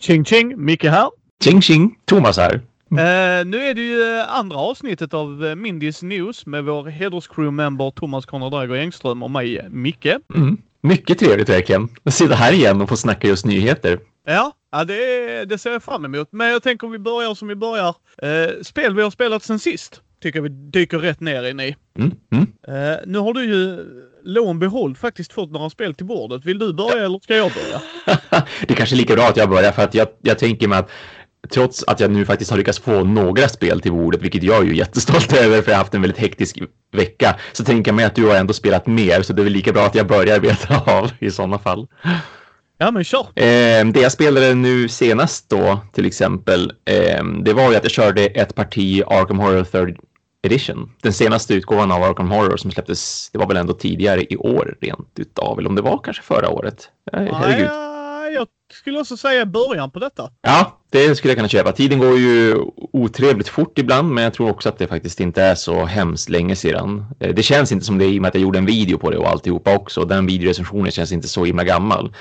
Tjing tjing! Micke här. Tjing tjing! Thomas här. Eh, nu är det ju eh, andra avsnittet av eh, Mindys News med vår hederscrew-member Thomas Conrad Drago Engström och mig, Micke. Mm. Mycket trevligt verkligen. Att sitta här igen och få snacka just nyheter. Ja, ja det, det ser jag fram emot. Men jag tänker om vi börjar som vi börjar. Eh, spel vi har spelat sen sist tycker vi dyker rätt ner in i. Mm. Mm. Eh, nu har du ju lån behold faktiskt fått några spel till bordet. Vill du börja eller ska jag börja? det är kanske är lika bra att jag börjar för att jag, jag tänker mig att trots att jag nu faktiskt har lyckats få några spel till bordet, vilket jag är ju jättestolt över för jag har haft en väldigt hektisk vecka, så tänker jag mig att du har ändå spelat mer så det är väl lika bra att jag börjar beta av i sådana fall. Ja men kör! Eh, det jag spelade nu senast då till exempel, eh, det var ju att jag körde ett parti Arkham Horror Third Edition. Den senaste utgåvan av Arkham Horror som släpptes, det var väl ändå tidigare i år rent utav, eller om det var kanske förra året. Herregud. Jag skulle också säga början på detta. Ja, det skulle jag kunna köpa. Tiden går ju otrevligt fort ibland, men jag tror också att det faktiskt inte är så hemskt länge sedan. Eh, det känns inte som det i och med att jag gjorde en video på det och alltihopa också. Den videorecensionen känns inte så himla gammal.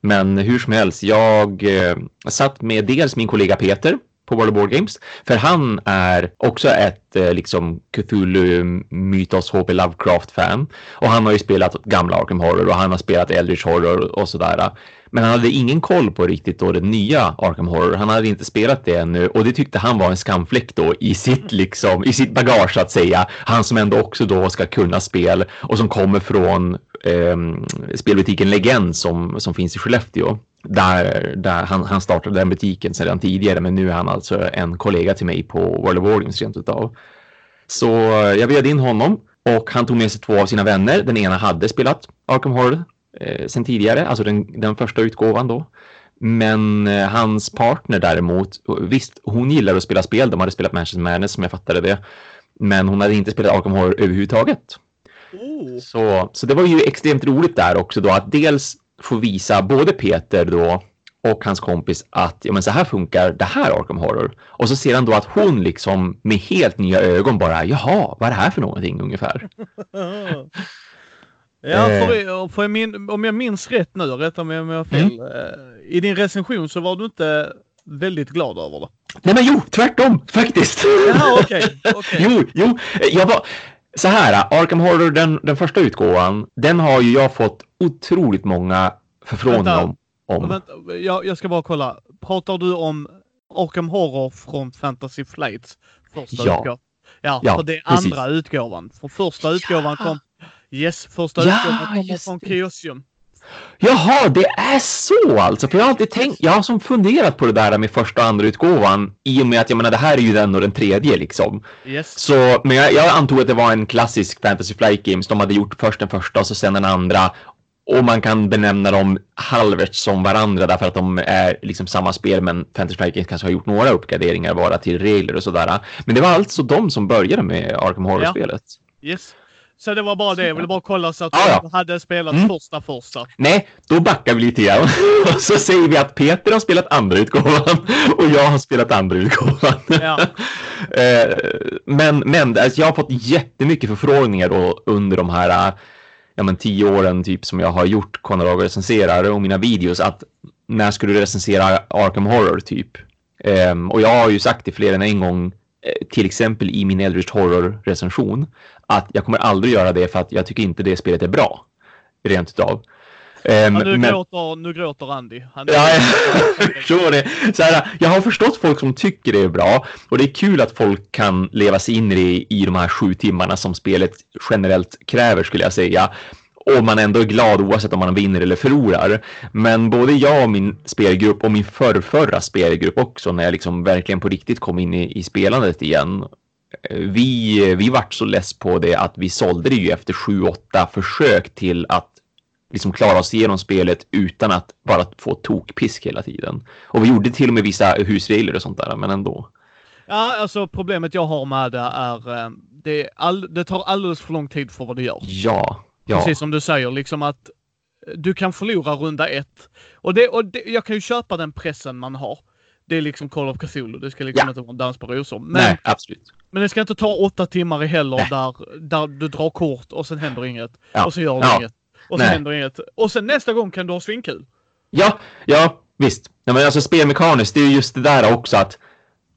Men hur som helst, jag eh, satt med dels min kollega Peter på World of Board Games. För han är också ett eh, liksom Cthulhu Mythos HP Lovecraft-fan. Och han har ju spelat gamla Arkham Horror och han har spelat Eldritch Horror och sådär. Men han hade ingen koll på riktigt då det nya Arkham Horror. Han hade inte spelat det ännu och det tyckte han var en skamfläck då i sitt liksom i sitt bagage att säga. Han som ändå också då ska kunna spel och som kommer från eh, spelbutiken Legend som, som finns i Skellefteå. Där, där han, han startade den butiken sedan tidigare men nu är han alltså en kollega till mig på World of Wargames rent utav. Så eh, jag bjöd in honom och han tog med sig två av sina vänner. Den ena hade spelat Arkham Horror eh, sen tidigare, alltså den, den första utgåvan då. Men eh, hans partner däremot, visst hon gillar att spela spel, de hade spelat Manchester Madness som jag fattade det. Men hon hade inte spelat Arkham Horror överhuvudtaget. Oh. Så, så det var ju extremt roligt där också då att dels få visa både Peter då och hans kompis att ja, men så här funkar det här Arkham Horror. Och så ser han då att hon liksom med helt nya ögon bara jaha, vad är det här för någonting ungefär? ja, för, för min, om jag minns rätt nu, rätta mig om jag har fel. Mm. Eh, I din recension så var du inte väldigt glad över det. Nej men jo, tvärtom faktiskt. Jaha, okej. Okay, okay. jo, jo, jag var så här, Arkham Horror, den, den första utgåvan, den har ju jag fått otroligt många förfrågningar om. om. Vänta, jag, jag ska bara kolla. Pratar du om Arkham Horror från Fantasy Flights första ja. utgåvan? Ja, ja, för det är precis. andra utgåvan. För första utgåvan kom... Yes, första ja, utgåvan från Chaosium. Jaha, det är så alltså. För jag har alltid tänkt, jag har som funderat på det där med första och andra utgåvan i och med att jag menar det här är ju den och den tredje liksom. Yes. Så, men jag, jag antog att det var en klassisk Fantasy Flight Games. De hade gjort först den första och så sen den andra. Och man kan benämna dem halvvägs som varandra därför att de är liksom samma spel men Fantasy Flight Games kanske har gjort några uppgraderingar bara till regler och sådär. Men det var alltså de som började med Arkham Horror-spelet. Ja. Yes. Så det var bara det. Jag ville bara kolla så att du ja, ja. hade spelat mm. första första. Nej, då backar vi lite grann. och så säger vi att Peter har spelat andra utgåvan och jag har spelat andra utgåvan. Ja. Eh, men men alltså, jag har fått jättemycket förfrågningar då under de här ja, men, tio åren typ som jag har gjort Konrad recenserar och mina videos att när ska du recensera Arkham Horror typ? Um, och jag har ju sagt det fler än en gång Eh, till exempel i min Eldritch Horror recension att jag kommer aldrig göra det för att jag tycker inte det spelet är bra. Rent utav. Um, ja, nu, men... gråter, nu gråter Andy. Han ja, jag förstår det. Så här, jag har förstått folk som tycker det är bra och det är kul att folk kan leva sig in i det i de här sju timmarna som spelet generellt kräver skulle jag säga och man ändå är glad oavsett om man vinner eller förlorar. Men både jag och min spelgrupp och min förrförra spelgrupp också när jag liksom verkligen på riktigt kom in i, i spelandet igen. Vi, vi vart så less på det att vi sålde det ju efter sju, åtta försök till att liksom klara oss igenom spelet utan att bara få tokpisk hela tiden. Och vi gjorde till och med vissa husregler och sånt där, men ändå. Ja, alltså problemet jag har med det är eh, det, all, det tar alldeles för lång tid för vad det gör. Ja, Ja. Precis som du säger, liksom att du kan förlora runda ett. Och, det, och det, jag kan ju köpa den pressen man har. Det är liksom Call of Cthulhu, det ska liksom ja. inte vara en dans på rosor. Men, Nej, absolut. Men det ska inte ta åtta timmar i heller där, där du drar kort och sen händer inget. Ja. Och så gör du ja. inget. Och sen händer inget. Och sen nästa gång kan du ha svinkul. Ja, ja, visst. Ja, men alltså spelmekaniskt, det är just det där också att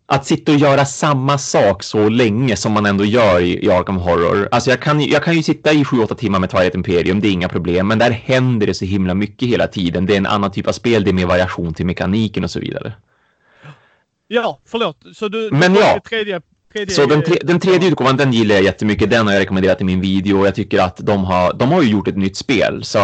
att sitta och göra samma sak så länge som man ändå gör i, i Arkham Horror. Alltså jag kan, jag kan ju sitta i 7-8 timmar med Twilight Imperium, det är inga problem, men där händer det så himla mycket hela tiden. Det är en annan typ av spel, det är mer variation till mekaniken och så vidare. Ja, förlåt. Så du, men ja. Tredje, tredje... Så den, tre, den tredje utgåvan, den gillar jag jättemycket. Den har jag rekommenderat i min video och jag tycker att de har, de har ju gjort ett nytt spel. Så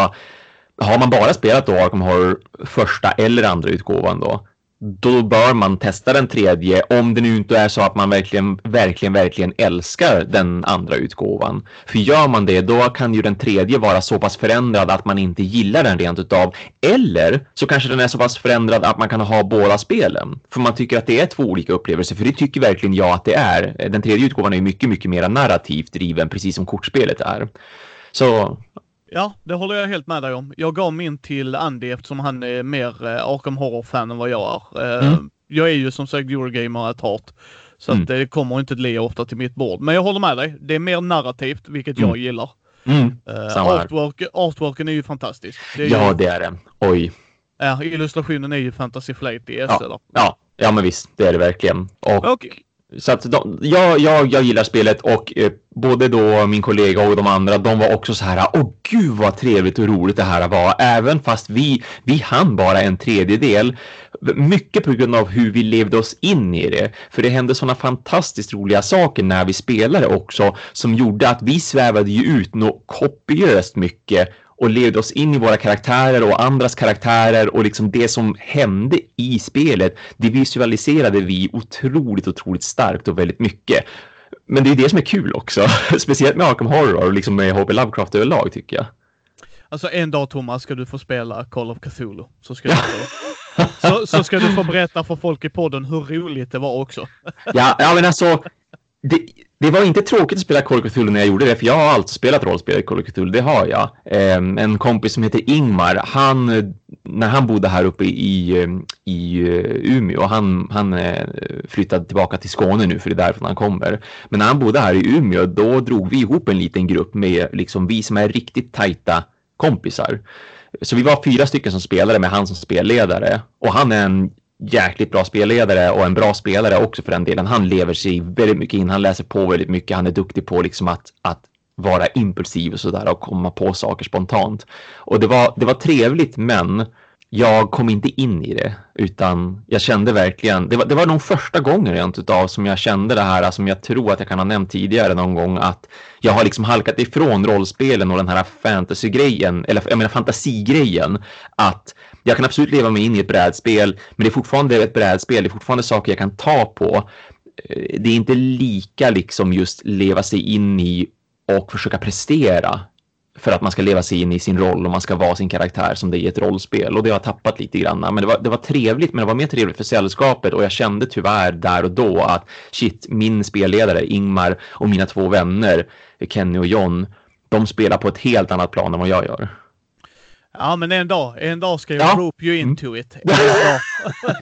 har man bara spelat då Arkham Horror första eller andra utgåvan då, då bör man testa den tredje om det nu inte är så att man verkligen, verkligen, verkligen älskar den andra utgåvan. För gör man det, då kan ju den tredje vara så pass förändrad att man inte gillar den rent utav. Eller så kanske den är så pass förändrad att man kan ha båda spelen. För man tycker att det är två olika upplevelser, för det tycker verkligen jag att det är. Den tredje utgåvan är mycket, mycket mer narrativt driven, precis som kortspelet är. Så Ja, det håller jag helt med dig om. Jag gav min till Andy eftersom han är mer eh, Arkham Horror-fan än vad jag är. Eh, mm. Jag är ju som sagt Eurogamer ett hat. Så mm. att det kommer inte bli ofta till mitt bord. Men jag håller med dig. Det är mer narrativt, vilket mm. jag gillar. Mm. Uh, artwork, artworken är ju fantastisk. Det är ja, ju... det är den. Oj. Ja, illustrationen är ju Fantasy Flight i SE. Ja, ja, ja, men visst, det är det verkligen. Och okay. Så att de, jag, jag, jag gillar spelet och eh, både då min kollega och de andra, de var också så här, åh gud vad trevligt och roligt det här var, även fast vi, vi hann bara en tredjedel. Mycket på grund av hur vi levde oss in i det, för det hände sådana fantastiskt roliga saker när vi spelade också, som gjorde att vi svävade ju ut något kopiöst mycket och levde oss in i våra karaktärer och andras karaktärer och liksom det som hände i spelet, det visualiserade vi otroligt, otroligt starkt och väldigt mycket. Men det är det som är kul också, speciellt med Arkham Horror och liksom med HP Lovecraft överlag tycker jag. Alltså en dag Thomas ska du få spela Call of Cthulhu. Så ska, du få, så, så ska du få berätta för folk i podden hur roligt det var också. ja, ja men alltså det, det, var inte tråkigt att spela Call of Cthulhu när jag gjorde det, för jag har alltid spelat rollspel i Call of Cthulhu, det har jag. Ehm, en kompis som heter Ingmar, han, när han bodde här uppe i, i eh, Umeå, han, han eh, flyttade tillbaka till Skåne nu, för det är därifrån han kommer. Men när han bodde här i Umeå, då drog vi ihop en liten grupp med liksom vi som är riktigt tajta kompisar. Så vi var fyra stycken som spelade med han som spelledare och han är en jäkligt bra spelledare och en bra spelare också för den delen. Han lever sig väldigt mycket in, han läser på väldigt mycket, han är duktig på liksom att, att vara impulsiv och sådär och komma på saker spontant. Och det var, det var trevligt men jag kom inte in i det utan jag kände verkligen, det var, det var nog första gången rent utav som jag kände det här som jag tror att jag kan ha nämnt tidigare någon gång att jag har liksom halkat ifrån rollspelen och den här fantasy-grejen, eller jag menar fantasigrejen att jag kan absolut leva mig in i ett brädspel, men det är fortfarande ett brädspel, det är fortfarande saker jag kan ta på. Eh, det är inte lika liksom just leva sig in i och försöka prestera för att man ska leva sig in i sin roll och man ska vara sin karaktär som det är i ett rollspel och det har jag tappat lite grann. Men det var, det var trevligt, men det var mer trevligt för sällskapet och jag kände tyvärr där och då att shit, min spelledare Ingmar och mina två vänner Kenny och John, de spelar på ett helt annat plan än vad jag gör. Ja, men en dag, en dag ska jag ja. rope you into mm. it.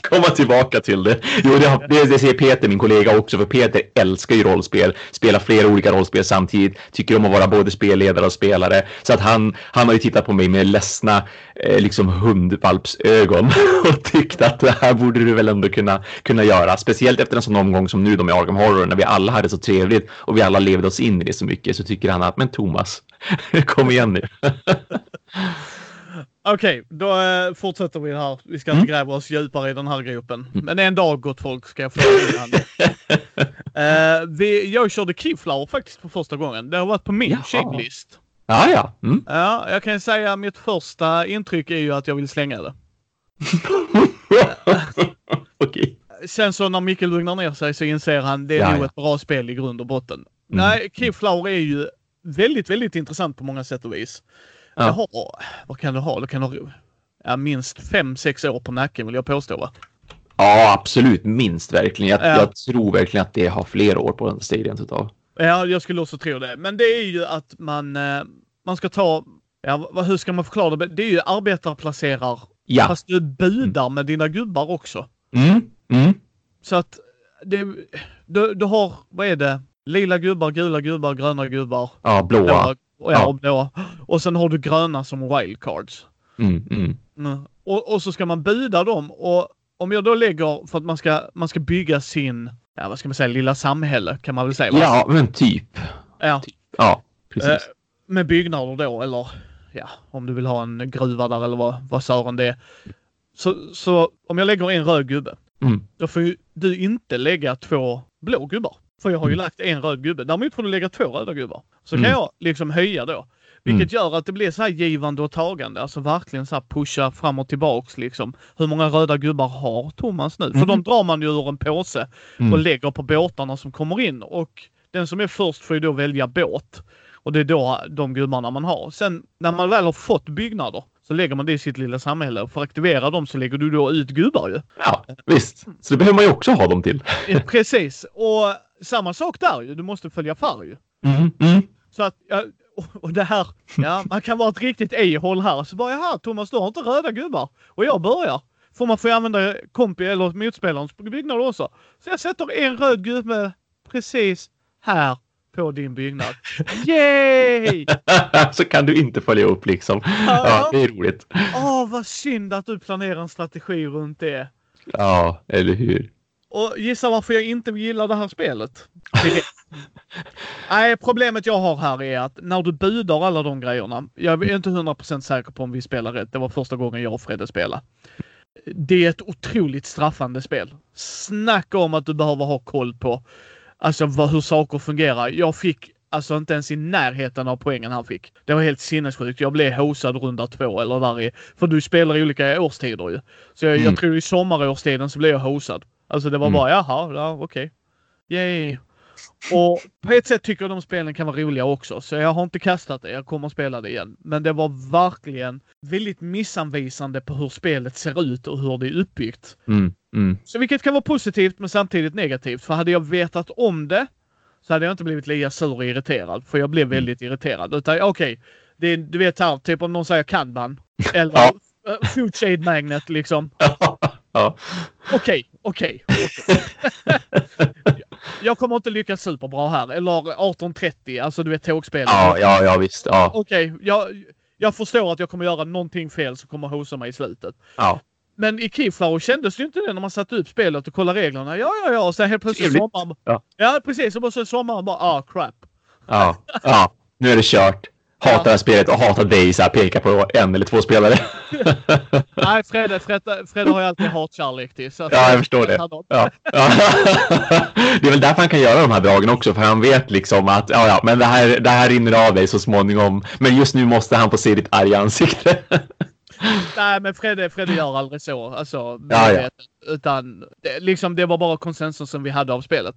Komma tillbaka till det. Jo, det, det, det säger Peter, min kollega också, för Peter älskar ju rollspel, spelar flera olika rollspel samtidigt, tycker om att vara både spelledare och spelare. Så att han, han har ju tittat på mig med ledsna eh, liksom hundvalpsögon och tyckt att det här borde du väl ändå kunna, kunna göra. Speciellt efter en sån omgång som nu då med Arkham Horror, när vi alla hade så trevligt och vi alla levde oss in i det så mycket, så tycker han att, men Thomas, kom igen nu. Okej, okay, då äh, fortsätter vi här. Vi ska mm. inte gräva oss djupare i den här gropen. Mm. Men en dag, gott folk, ska jag få innan. uh, vi, Jag körde Keyflower faktiskt för första gången. Det har varit på min checklist. Ja, ja. Mm. Ja, jag kan säga att mitt första intryck är ju att jag vill slänga det. Okay. Sen så när Micke lugnar ner sig så inser han det är ja, nog ja. ett bra spel i grund och botten. Mm. Nej, Keyflower är ju väldigt, väldigt intressant på många sätt och vis. Ja. Har, vad kan du ha? Du kan ha ja, minst fem sex år på nacken vill jag påstå va? Ja, absolut. Minst verkligen. Jag, ja. jag tror verkligen att det har fler år på den stadion utav. Ja, jag skulle också tro det. Men det är ju att man, eh, man ska ta, ja, hur ska man förklara det? Det är ju arbetarplacerar. Ja. Fast du budar mm. med dina gubbar också. Mm. Mm. Så att det, du, du har, vad är det? Lila gubbar, gula gubbar, gröna gubbar. Ja, blåa. blåa ja, ja. Och, och sen har du gröna som wildcards. Mm, mm. Mm. Och Och, så ska man buda dem och om jag då lägger för att man ska, man ska bygga sin, ja vad ska man säga, lilla samhälle kan man väl säga? Ja, men typ. Ja. Typ. Ja, precis. Eh, med byggnader då eller ja, om du vill ha en gruva där eller vad, vad Sören det är. Så, så om jag lägger en röd gubbe, mm. då får ju du inte lägga två blå gubbar. För jag har ju mm. lagt en röd gubbe. Däremot får du lägga två röda gubbar. Så mm. kan jag liksom höja då. Vilket mm. gör att det blir så här givande och tagande. Alltså verkligen så pusha fram och tillbaks liksom. Hur många röda gubbar har Thomas nu? För de mm. drar man ju ur en påse och mm. lägger på båtarna som kommer in. Och den som är först får ju då välja båt. Och det är då de gubbarna man har. Sen när man väl har fått byggnader så lägger man det i sitt lilla samhälle. Och för att aktivera dem så lägger du då ut gubbar ju. Ja, visst. Så det behöver man ju också ha dem till. Precis. Och samma sak där ju. Du måste följa färg. Mm, mm. Så att, och det här, ja, man kan vara ett riktigt e-håll här. Så bara, jaha Thomas, du har inte röda gubbar. Och jag börjar. Får man få använda kompi eller motspelarens byggnad också. Så jag sätter en röd gubbe precis här på din byggnad. Yay! så kan du inte följa upp liksom. Ja, ja det är roligt. Åh, vad synd att du planerar en strategi runt det. Ja, eller hur? Och gissa varför jag inte gillar det här spelet? Nej, problemet jag har här är att när du budar alla de grejerna. Jag är inte 100% säker på om vi spelar rätt. Det var första gången jag och Fredde spelade. Det är ett otroligt straffande spel. Snacka om att du behöver ha koll på alltså vad, hur saker fungerar. Jag fick alltså inte ens i närheten av poängen han fick. Det var helt sinnessjukt. Jag blev hosad runda två eller där i, för du spelar i olika årstider ju. Så jag, mm. jag tror i sommarårstiden så blev jag hosad. Alltså det var mm. bara jaha, ja okej. Okay. Yay. Och på ett sätt tycker jag de spelen kan vara roliga också, så jag har inte kastat det. Jag kommer att spela det igen. Men det var verkligen väldigt missanvisande på hur spelet ser ut och hur det är uppbyggt. Mm, mm. Så vilket kan vara positivt men samtidigt negativt. För hade jag vetat om det så hade jag inte blivit lika sur och irriterad. För jag blev mm. väldigt mm. irriterad. Utan okej, okay, du vet här, typ om någon säger kanban. Eller ja. food shade magnet liksom. Ja. Okej, okej. jag kommer inte lyckas superbra här. Eller 1830, alltså du vet tågspelet. Ja, ja, ja visst. Ja. Okej, jag, jag förstår att jag kommer göra någonting fel som kommer hosa mig i slutet. Ja. Men i Keyflower kändes det inte det när man satte upp spelet och kollade reglerna. Ja, ja, ja. Och sen helt plötsligt sommaren. Ja. ja, precis. Och så sommaren bara, ah, crap. Ja, ja. Nu är det kört hatar det här spelet och hatar dig så här, peka på en eller två spelare. Nej, Fredde, Fredde, Fredde har ju alltid hatkärlek till. Så ja, jag förstår det. Ja. Ja. det är väl därför han kan göra de här dragen också, för han vet liksom att ja, ja, men det här, det här rinner av dig så småningom. Men just nu måste han få se ditt arga ansikte. Nej, men Fredde, Fredde gör aldrig så. Alltså, ja, ja. Utan det, liksom, det var bara konsensus som vi hade av spelet.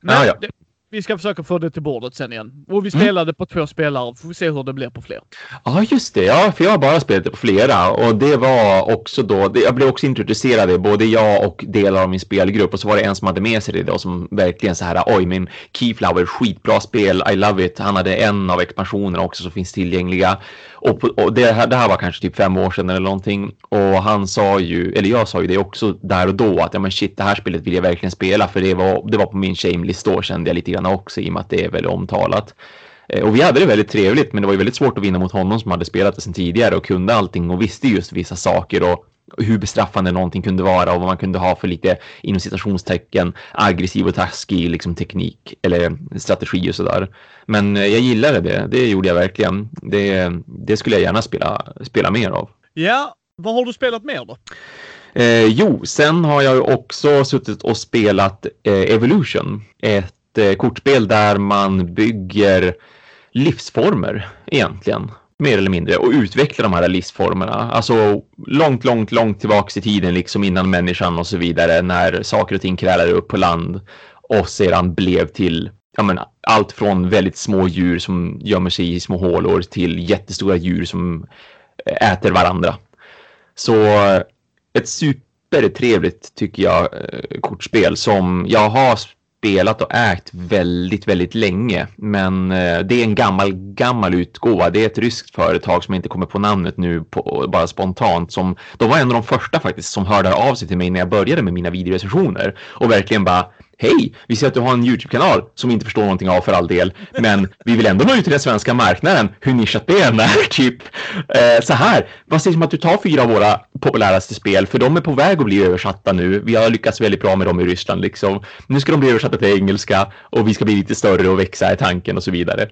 Men ja, ja. Det, vi ska försöka få det till bordet sen igen. Och vi spelade mm. på två spelare. Får vi se hur det blir på fler. Ja, just det. Ja, för jag har bara spelat det på flera och det var också då. Det, jag blev också introducerad i både jag och delar av min spelgrupp och så var det en som hade med sig det då som verkligen så här. Oj, min Keyflower skitbra spel. I love it. Han hade en av expansionerna också som finns tillgängliga och, på, och det, här, det här var kanske typ fem år sedan eller någonting. Och han sa ju, eller jag sa ju det också där och då att ja men shit det här spelet vill jag verkligen spela för det var, det var på min shamelist då kände jag lite grann också i och med att det är väldigt omtalat. Eh, och vi hade det väldigt trevligt men det var ju väldigt svårt att vinna mot honom som hade spelat det sedan tidigare och kunde allting och visste just vissa saker och hur bestraffande någonting kunde vara och vad man kunde ha för lite inom citationstecken aggressiv och taskig liksom, teknik eller strategi och sådär. Men eh, jag gillade det, det gjorde jag verkligen. Det, det skulle jag gärna spela, spela mer av. Ja, vad har du spelat mer då? Eh, jo, sen har jag också suttit och spelat eh, Evolution. Ett eh, kortspel där man bygger livsformer egentligen mer eller mindre och utveckla de här livsformerna. Alltså långt, långt, långt tillbaks i tiden, liksom innan människan och så vidare, när saker och ting krälade upp på land och sedan blev till ja, men, allt från väldigt små djur som gömmer sig i små hålor till jättestora djur som eh, äter varandra. Så eh, ett supertrevligt, tycker jag, eh, kortspel som jag har spelat och ägt väldigt, väldigt länge. Men eh, det är en gammal, gammal utgåva. Det är ett ryskt företag som jag inte kommer på namnet nu på, bara spontant. Som, de var en av de första faktiskt som hörde av sig till mig när jag började med mina videorecensioner och verkligen bara hej, vi ser att du har en YouTube-kanal som vi inte förstår någonting av för all del, men vi vill ändå nå ut till den svenska marknaden. Hur nischat det än är, typ. Eh, så här, vad sägs om att du tar fyra av våra populäraste spel, för de är på väg att bli översatta nu. Vi har lyckats väldigt bra med dem i Ryssland liksom. Nu ska de bli översatta till engelska och vi ska bli lite större och växa i tanken och så vidare.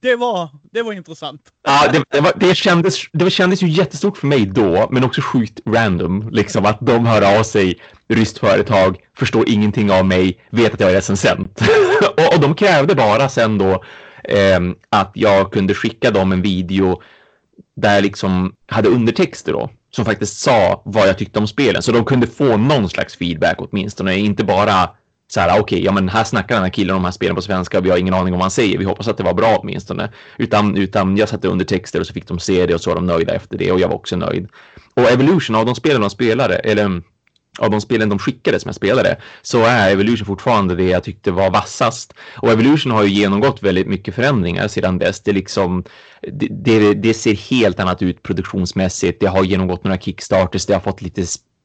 Det var, det var intressant. Ja, det, det, var, det, kändes, det kändes ju jättestort för mig då, men också sjukt random. Liksom att de hör av sig, ryskt företag, förstår ingenting av mig, vet att jag är recensent. och, och de krävde bara sen då eh, att jag kunde skicka dem en video där jag liksom hade undertexter då, som faktiskt sa vad jag tyckte om spelen. Så de kunde få någon slags feedback åtminstone, inte bara så här, okej, okay, ja men här snackar den här killen om de här spelen på svenska och vi har ingen aning om vad han säger. Vi hoppas att det var bra åtminstone. Utan, utan jag satte under texter och så fick de se det och så var de nöjda efter det och jag var också nöjd. Och Evolution, av de spelen de spelade, eller mm, av de spelen de skickade som jag spelade, så är Evolution fortfarande det jag tyckte var vassast. Och Evolution har ju genomgått väldigt mycket förändringar sedan dess. Det, liksom, det, det, det ser helt annat ut produktionsmässigt. Det har genomgått några kickstarters, det har fått lite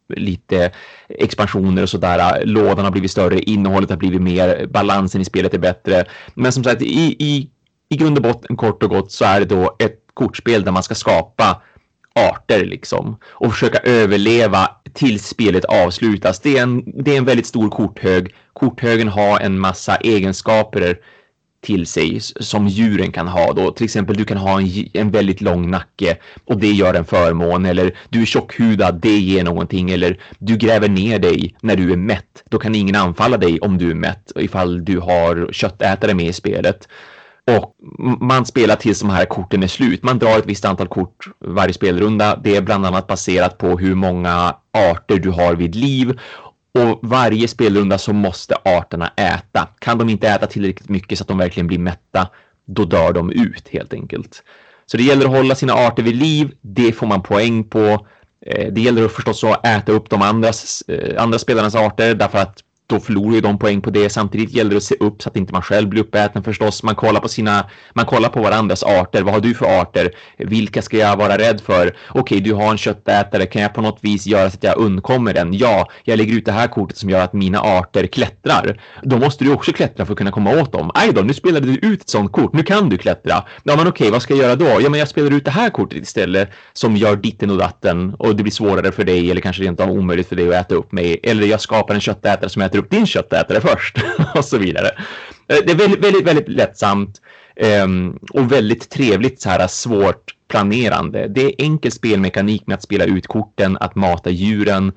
lite expansioner och sådär. Lådan har blivit större, innehållet har blivit mer, balansen i spelet är bättre. Men som sagt, i, i, i grund och botten kort och gott så är det då ett kortspel där man ska skapa arter liksom och försöka överleva tills spelet avslutas. Det är en, det är en väldigt stor korthög. Korthögen har en massa egenskaper till sig som djuren kan ha då. Till exempel du kan ha en, en väldigt lång nacke och det gör en förmån eller du är tjockhudad, det ger någonting eller du gräver ner dig när du är mätt. Då kan ingen anfalla dig om du är mätt ifall du har köttätare med i spelet. Och man spelar tills de här korten är slut. Man drar ett visst antal kort varje spelrunda. Det är bland annat baserat på hur många arter du har vid liv och varje spelrunda så måste arterna äta. Kan de inte äta tillräckligt mycket så att de verkligen blir mätta, då dör de ut helt enkelt. Så det gäller att hålla sina arter vid liv. Det får man poäng på. Eh, det gäller förstås att äta upp de andras, eh, andra spelarnas arter därför att då förlorar ju de poäng på det. Samtidigt gäller det att se upp så att inte man själv blir uppäten förstås. Man kollar på sina, man kollar på varandras arter. Vad har du för arter? Vilka ska jag vara rädd för? Okej, okay, du har en köttätare. Kan jag på något vis göra så att jag undkommer den? Ja, jag lägger ut det här kortet som gör att mina arter klättrar. Då måste du också klättra för att kunna komma åt dem. Aj då, nu spelade du ut ett sånt kort. Nu kan du klättra. Ja, men okej, okay, vad ska jag göra då? Ja, men jag spelar ut det här kortet istället som gör ditten och datten och det blir svårare för dig eller kanske rent av omöjligt för dig att äta upp mig. Eller jag skapar en köttätare som äter upp din köttätare först och så vidare. Eh, det är väldigt, väldigt, väldigt lättsamt ehm, och väldigt trevligt så här svårt planerande. Det är enkel spelmekanik med att spela ut korten, att mata djuren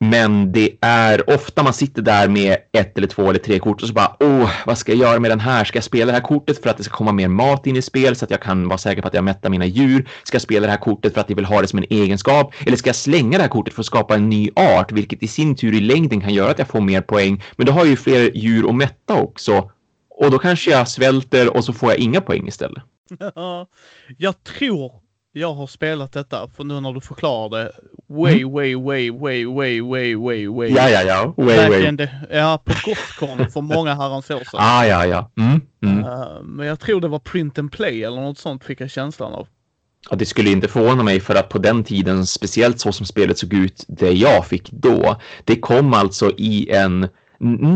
men det är ofta man sitter där med ett eller två eller tre kort och så bara åh, vad ska jag göra med den här? Ska jag spela det här kortet för att det ska komma mer mat in i spel så att jag kan vara säker på att jag mättar mina djur? Ska jag spela det här kortet för att jag vill ha det som en egenskap? Eller ska jag slänga det här kortet för att skapa en ny art, vilket i sin tur i längden kan göra att jag får mer poäng? Men då har jag ju fler djur att mätta också. Och då kanske jag svälter och så får jag inga poäng istället. jag tror jag har spelat detta, för nu när du förklarar det, way, mm. way, way, way, way, way, way, way. Ja, ja, ja. Way, way. Det, ja, på Gothcon för många herrans år sedan. Ah, ja, ja. Mm, mm. Uh, men jag tror det var print and play eller något sånt fick jag känslan av. Ja, det skulle inte förvåna mig för att på den tiden, speciellt så som spelet såg ut, det jag fick då, det kom alltså i en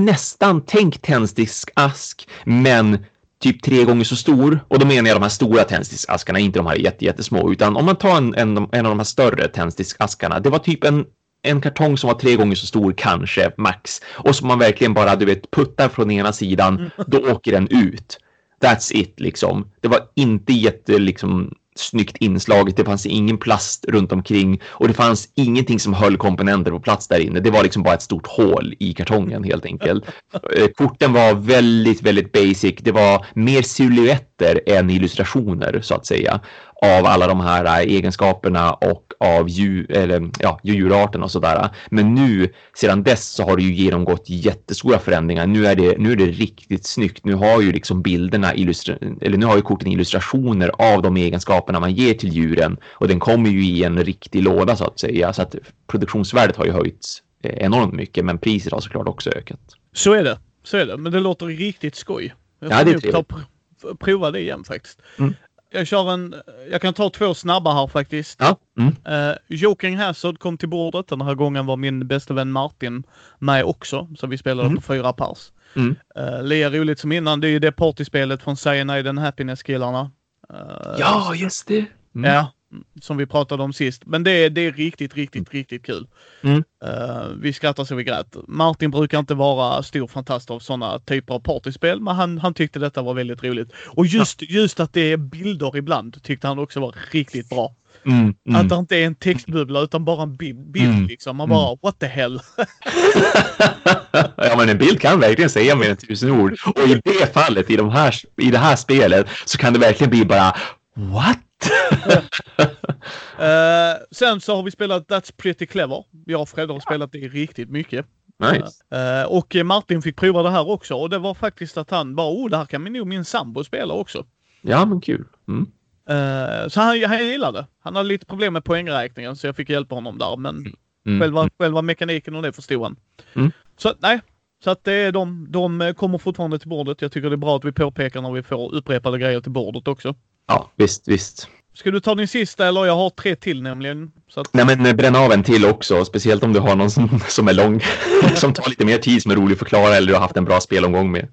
nästan tänk tändsticksask, men typ tre gånger så stor. Och då menar jag de här stora tändsticksaskarna, inte de här jättesmå, utan om man tar en, en, en av de här större tändsticksaskarna. Det var typ en, en kartong som var tre gånger så stor kanske, max. Och som man verkligen bara, du vet, puttar från ena sidan, då åker den ut. That's it liksom. Det var inte jätte liksom snyggt inslaget. Det fanns ingen plast runt omkring och det fanns ingenting som höll komponenter på plats där inne. Det var liksom bara ett stort hål i kartongen helt enkelt. Eh, korten var väldigt, väldigt basic. Det var mer silhuetter än illustrationer så att säga av alla de här äh, egenskaperna och av djur, eller, ja, djurarten och sådär. Men nu, sedan dess, så har det ju genomgått jättestora förändringar. Nu är det, nu är det riktigt snyggt. Nu har ju liksom bilderna, eller nu har ju korten illustrationer av de egenskaperna man ger till djuren och den kommer ju i en riktig låda så att säga. Så att produktionsvärdet har ju höjts eh, enormt mycket, men priset har såklart också ökat. Så är det. Så är det. Men det låter riktigt skoj. Jag ja, det är trevligt. prova det igen faktiskt. Mm. Jag kör en, jag kan ta två snabba här faktiskt. Ja. Mm. Uh, Joking Hazard kom till bordet. Den här gången var min bästa vän Martin med också. Så vi spelade mm. på fyra pers. Mm. Uh, lika roligt som innan. Det är ju det partyspelet från Cyanide and Happiness-killarna. Uh, ja, just det. Mm. Ja, som vi pratade om sist. Men det, det är riktigt, riktigt, mm. riktigt kul. Mm. Uh, vi skrattar så vi grät. Martin brukar inte vara stor fantast av sådana typer av partyspel, men han, han tyckte detta var väldigt roligt. Och just, just att det är bilder ibland tyckte han också var riktigt bra. Mm, mm. Att det inte är en textbubbla utan bara en bild, bild mm, liksom. Man bara, what the hell? ja men en bild kan verkligen säga mer än tusen ord. Och i det fallet, i, de här, i det här spelet, så kan det verkligen bli bara, what? Uh, sen så har vi spelat That's Pretty Clever. Jag och Fred har spelat det riktigt mycket. Nice. Uh, och Martin fick prova det här också och det var faktiskt att han bara, oh det här kan nog min sambo spela också. Ja men kul. Mm. Uh, så han, han gillade Han hade lite problem med poängräkningen så jag fick hjälpa honom där men mm. mm. Själva, själva mekaniken och det förstod han. Mm. Så nej, så att det är de, de kommer fortfarande till bordet. Jag tycker det är bra att vi påpekar när vi får upprepade grejer till bordet också. Ja, visst, visst. Ska du ta din sista eller? Jag har tre till nämligen. Så att... Nej, men bränn av en till också. Speciellt om du har någon som, som är lång. som tar lite mer tid, som är rolig att förklara eller du har haft en bra spelomgång med.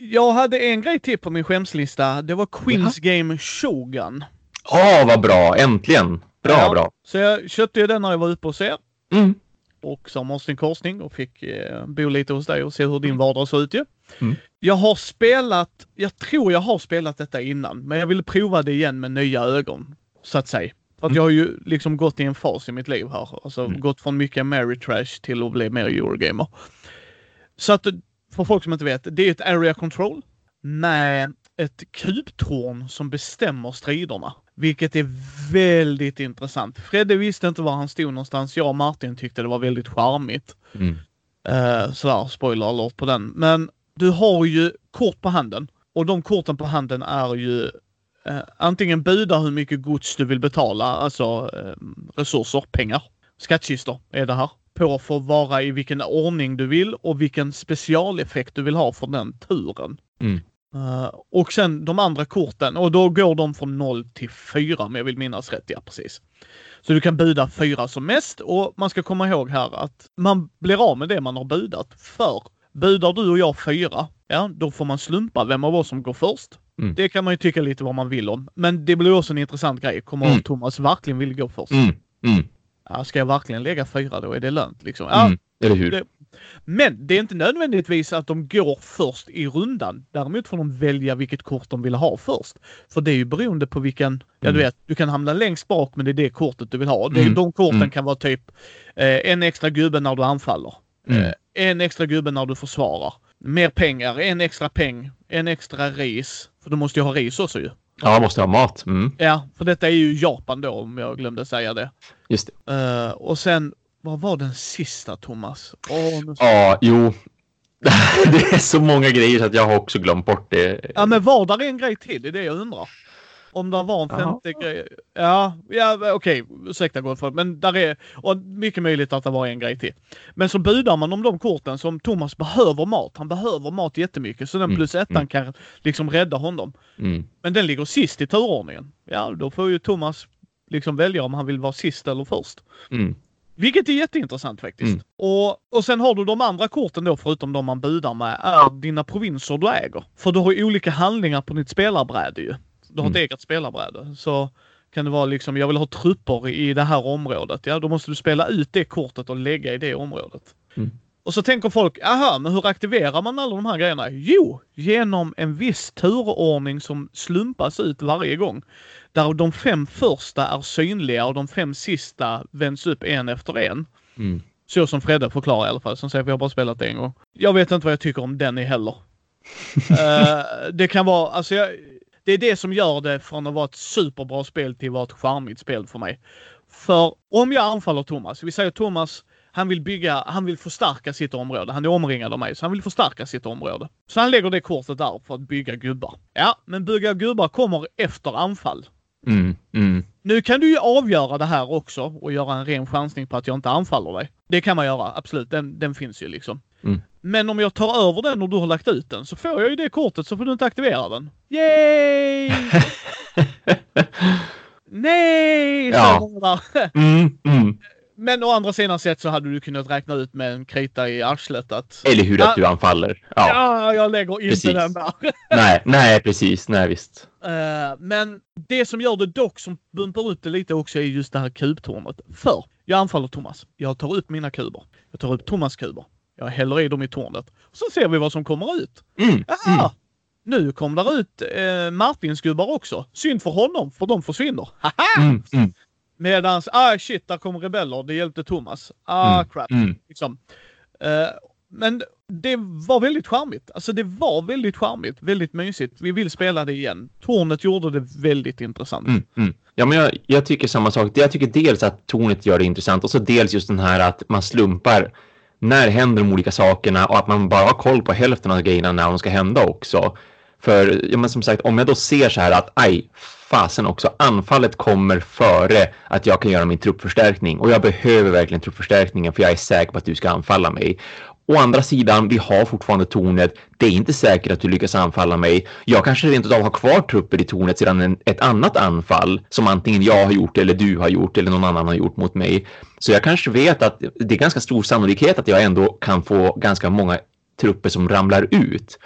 Jag hade en grej till på min skämslista. Det var Queens ja. Game Shogun. Åh, oh, vad bra! Äntligen! Bra, ja, bra. Så jag köpte ju den när jag var uppe hos er. Mm. Och som måste en korsning och fick eh, bo lite hos dig och se hur din vardag såg ut ju. Mm. Jag har spelat, jag tror jag har spelat detta innan, men jag ville prova det igen med nya ögon. Så att säga. För att jag har ju liksom gått i en fas i mitt liv här. Alltså mm. gått från mycket Mary Trash till att bli mer Eurogamer. Så att för folk som inte vet, det är ett area control med ett kubtorn som bestämmer striderna. Vilket är väldigt intressant. Fredde visste inte var han stod någonstans. Jag och Martin tyckte det var väldigt charmigt. Mm. Uh, sådär, spoiler alert på den. Men du har ju kort på handen. Och de korten på handen är ju uh, antingen buda hur mycket gods du vill betala, alltså uh, resurser, pengar. Skattkistor är det här. På för att vara i vilken ordning du vill och vilken specialeffekt du vill ha för den turen. Mm. Uh, och sen de andra korten och då går de från 0 till 4 om jag vill minnas rätt. Ja, precis. Så du kan buda 4 som mest och man ska komma ihåg här att man blir av med det man har budat. För budar du och jag 4, ja då får man slumpa vem av oss som går först. Mm. Det kan man ju tycka lite vad man vill om. Men det blir också en intressant grej. Kommer mm. Thomas verkligen vill gå först? Mm. Mm. Ja, ska jag verkligen lägga fyra då? Är det lönt liksom? Ja, mm. Eller hur? Det, men det är inte nödvändigtvis att de går först i rundan. Däremot får de välja vilket kort de vill ha först. För det är ju beroende på vilken, ja du mm. vet, du kan hamna längst bak men det är det kortet du vill ha. Det, mm. De korten mm. kan vara typ eh, en extra gubbe när du anfaller. Mm. Eh, en extra gubbe när du försvarar. Mer pengar, en extra peng, en extra ris. För du måste ju ha ris också ju. Ja, man måste ha mat. Mm. Ja, för detta är ju Japan då om jag glömde säga det. Just det. Uh, och sen vad var den sista Thomas? Oh, ja, jo. det är så många grejer så att jag har också glömt bort det. Ja, men var där en grej till? Det är det jag undrar. Om det var en femte Aha. grej. Ja, ja okej, okay. ursäkta Goldford, men där är och mycket möjligt att det var en grej till. Men så budar man om de korten som Thomas behöver mat. Han behöver mat jättemycket så den mm. plus ettan mm. kan liksom rädda honom. Mm. Men den ligger sist i turordningen. Ja, då får ju Thomas liksom välja om han vill vara sist eller först. Mm. Vilket är jätteintressant faktiskt. Mm. Och, och sen har du de andra korten då, förutom de man budar med, är dina provinser du äger. För du har olika handlingar på ditt spelarbräde ju. Du har mm. ett eget spelarbräde. Så kan det vara liksom, jag vill ha trupper i det här området. Ja, då måste du spela ut det kortet och lägga i det området. Mm. Och så tänker folk, aha, men hur aktiverar man alla de här grejerna? Jo, genom en viss turordning som slumpas ut varje gång. Där de fem första är synliga och de fem sista vänds upp en efter en. Mm. Så som Fredde förklarar i alla fall. Som säger, vi har bara spelat det en gång. Jag vet inte vad jag tycker om den heller. uh, det kan vara, alltså jag, det är det som gör det från att vara ett superbra spel till att vara ett charmigt spel för mig. För om jag anfaller Thomas, vi säger Thomas han vill bygga, han vill förstärka sitt område. Han är omringad av mig, så han vill förstärka sitt område. Så han lägger det kortet där för att bygga gubbar. Ja, men bygga gubbar kommer efter anfall. Mm, mm. Nu kan du ju avgöra det här också och göra en ren chansning på att jag inte anfaller dig. Det kan man göra, absolut. Den, den finns ju liksom. Mm. Men om jag tar över den och du har lagt ut den så får jag ju det kortet så får du inte aktivera den. Yay! Nej! Ja. Mm, mm. Men å andra sidan sett så hade du kunnat räkna ut med en krita i arslet att... Eller hur, att du anfaller. Ja, ja jag lägger inte precis. den där. nej, nej, precis. Nej, visst. Uh, men det som gör det dock som bumpar upp det lite också är just det här kubtornet. För jag anfaller Thomas. Jag tar upp mina kuber. Jag tar upp Thomas kuber. Jag häller i dem i tornet. Så ser vi vad som kommer ut. Mm, Aha, mm. Nu kom där ut eh, Martins gubbar också. Synd för honom, för de försvinner. Mm, mm. Medans, ah shit, där kom rebeller. Det hjälpte Thomas. Ah mm, crap. Mm. Liksom. Uh, men det var väldigt charmigt. Alltså det var väldigt charmigt, väldigt mysigt. Vi vill spela det igen. Tornet gjorde det väldigt intressant. Mm, mm. Ja, men jag, jag, tycker samma sak. Jag tycker dels att tornet gör det intressant och så dels just den här att man slumpar när händer de olika sakerna och att man bara har koll på hälften av grejerna när de ska hända också. För ja, men som sagt, om jag då ser så här att aj, fasen också, anfallet kommer före att jag kan göra min truppförstärkning och jag behöver verkligen truppförstärkningen för jag är säker på att du ska anfalla mig. Å andra sidan, vi har fortfarande tornet. Det är inte säkert att du lyckas anfalla mig. Jag kanske rent av har kvar trupper i tornet sedan en, ett annat anfall som antingen jag har gjort eller du har gjort eller någon annan har gjort mot mig. Så jag kanske vet att det är ganska stor sannolikhet att jag ändå kan få ganska många trupper som ramlar ut.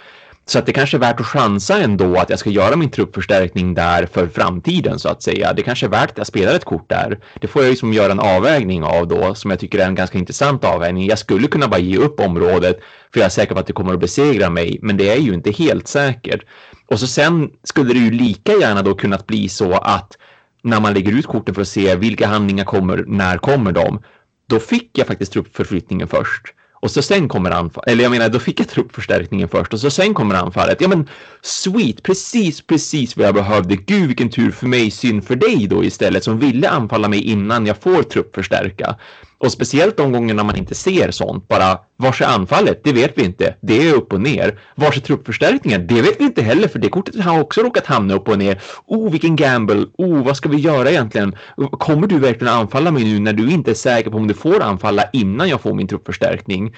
Så att det kanske är värt att chansa ändå att jag ska göra min truppförstärkning där för framtiden så att säga. Det kanske är värt att jag spelar ett kort där. Det får jag ju göra en avvägning av då som jag tycker är en ganska intressant avvägning. Jag skulle kunna bara ge upp området för jag är säker på att det kommer att besegra mig, men det är ju inte helt säkert. Och så sen skulle det ju lika gärna då kunnat bli så att när man lägger ut korten för att se vilka handlingar kommer, när kommer de, då fick jag faktiskt truppförflyttningen först. Och så sen kommer anfallet, eller jag menar då fick jag truppförstärkningen först och så sen kommer anfallet. Ja men sweet, precis, precis vad jag behövde. Gud vilken tur för mig, synd för dig då istället som ville anfalla mig innan jag får truppförstärka. Och speciellt de gångerna man inte ser sånt, bara vars är anfallet? Det vet vi inte. Det är upp och ner. Vars är truppförstärkningen? Det vet vi inte heller för det kortet har också råkat hamna upp och ner. Oh, vilken gamble. Oh, vad ska vi göra egentligen? Kommer du verkligen anfalla mig nu när du inte är säker på om du får anfalla innan jag får min truppförstärkning?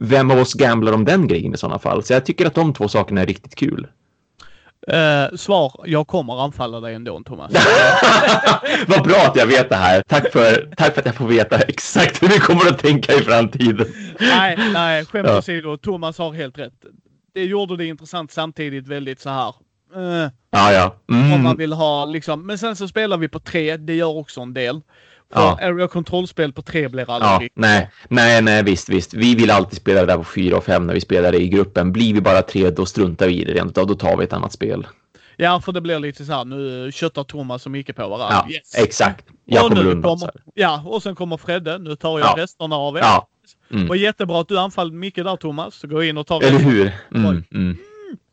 Vem av oss gamblar om den grejen i sådana fall? Så jag tycker att de två sakerna är riktigt kul. Uh, svar, jag kommer anfalla dig ändå Thomas. Vad bra att jag vet det här. Tack för, tack för att jag får veta exakt hur du kommer att tänka i framtiden. nej, nej, skämt åsido. Ja. Thomas har helt rätt. Det gjorde det intressant samtidigt väldigt så här. Uh, ja, ja. Mm. Om man vill ha liksom. Men sen så spelar vi på tre. Det gör också en del. Ja. area control-spel på tre blir aldrig... Ja, nej, nej, nej, visst, visst. Vi vill alltid spela det där på fyra och fem när vi spelar det i gruppen. Blir vi bara tre, då struntar vi i det rent av. Då tar vi ett annat spel. Ja, för det blir lite så här, nu köttar Thomas och Micke på varandra. Ja, yes. exakt. Jag och kommer undan. Kommer, ja, och sen kommer Fredde. Nu tar jag ja. resterna av er. Ja. Mm. Och jättebra att du anfall Micke där Thomas. Så gå in och ta Eller hur? Mm, mm.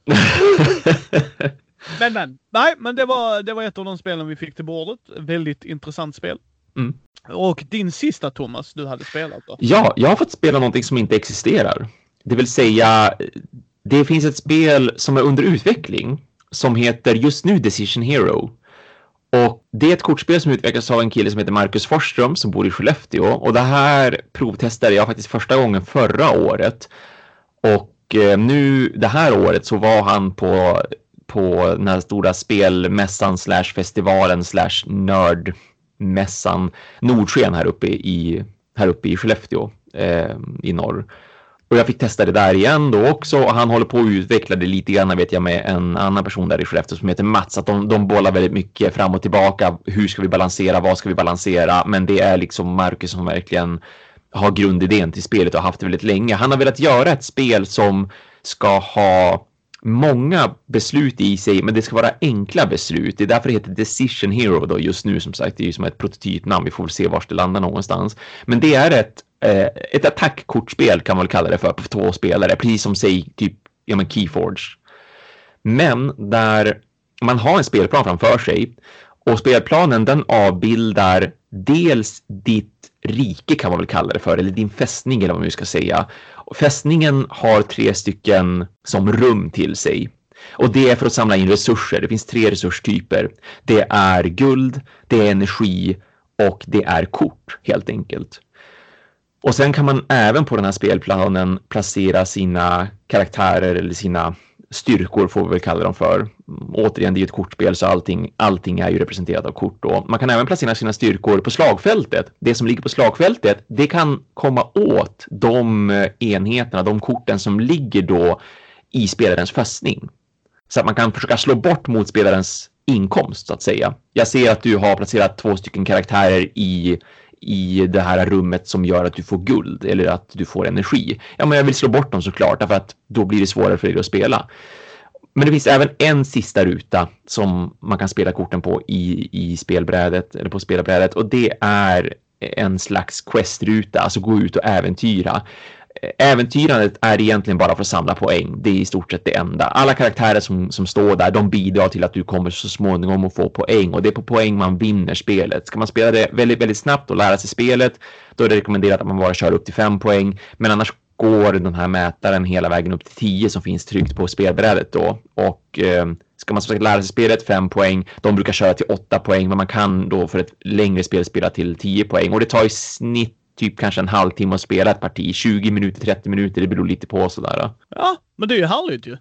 men, men. Nej, men det var, det var ett av de spelen vi fick till bordet. Väldigt intressant spel. Mm. Och din sista Thomas du hade spelat då? Ja, jag har fått spela någonting som inte existerar. Det vill säga, det finns ett spel som är under utveckling som heter just nu Decision Hero. Och det är ett kortspel som utvecklas av en kille som heter Marcus Forsström som bor i Skellefteå. Och det här provtestade jag faktiskt första gången förra året. Och eh, nu det här året så var han på, på den här stora spelmässan slash festivalen slash nörd mässan Nordsken här uppe i, här uppe i Skellefteå eh, i norr. Och jag fick testa det där igen då också och han håller på att utveckla det lite grann vet jag med en annan person där i Skellefteå som heter Mats. Att de, de bollar väldigt mycket fram och tillbaka. Hur ska vi balansera? Vad ska vi balansera? Men det är liksom Marcus som verkligen har grundidén till spelet och haft det väldigt länge. Han har velat göra ett spel som ska ha många beslut i sig, men det ska vara enkla beslut. Det är därför det heter Decision Hero då just nu som sagt. Det är ju som ett prototypnamn. Vi får väl se var det landar någonstans. Men det är ett, eh, ett attackkortspel kan man väl kalla det för på två spelare, precis som säg typ ja, men Keyforge. Men där man har en spelplan framför sig och spelplanen den avbildar dels ditt rike kan man väl kalla det för, eller din fästning eller vad man nu ska säga. Fästningen har tre stycken som rum till sig. Och det är för att samla in resurser. Det finns tre resurstyper. Det är guld, det är energi och det är kort helt enkelt. Och sen kan man även på den här spelplanen placera sina karaktärer eller sina styrkor får vi väl kalla dem för. Återigen, det är ett kortspel så allting, allting är ju representerat av kort då. Man kan även placera sina styrkor på slagfältet. Det som ligger på slagfältet, det kan komma åt de eh, enheterna, de korten som ligger då i spelarens fästning. Så att man kan försöka slå bort motspelarens inkomst så att säga. Jag ser att du har placerat två stycken karaktärer i i det här rummet som gör att du får guld eller att du får energi. Ja, men jag vill slå bort dem såklart därför att då blir det svårare för dig att spela. Men det finns även en sista ruta som man kan spela korten på i, i spelbrädet eller på spelbrädet och det är en slags questruta, alltså gå ut och äventyra äventyrandet är egentligen bara för att samla poäng. Det är i stort sett det enda. Alla karaktärer som, som står där, de bidrar till att du kommer så småningom att få poäng och det är på poäng man vinner spelet. Ska man spela det väldigt, väldigt snabbt och lära sig spelet, då är det rekommenderat att man bara kör upp till fem poäng. Men annars går den här mätaren hela vägen upp till 10 som finns tryckt på spelbrädet då. Och eh, ska man som lära sig spelet 5 poäng, de brukar köra till 8 poäng, men man kan då för ett längre spel spela till 10 poäng och det tar i snitt typ kanske en halvtimme att spela ett parti. 20 minuter, 30 minuter, det beror lite på sådär. Ja, men det är ju härligt ju.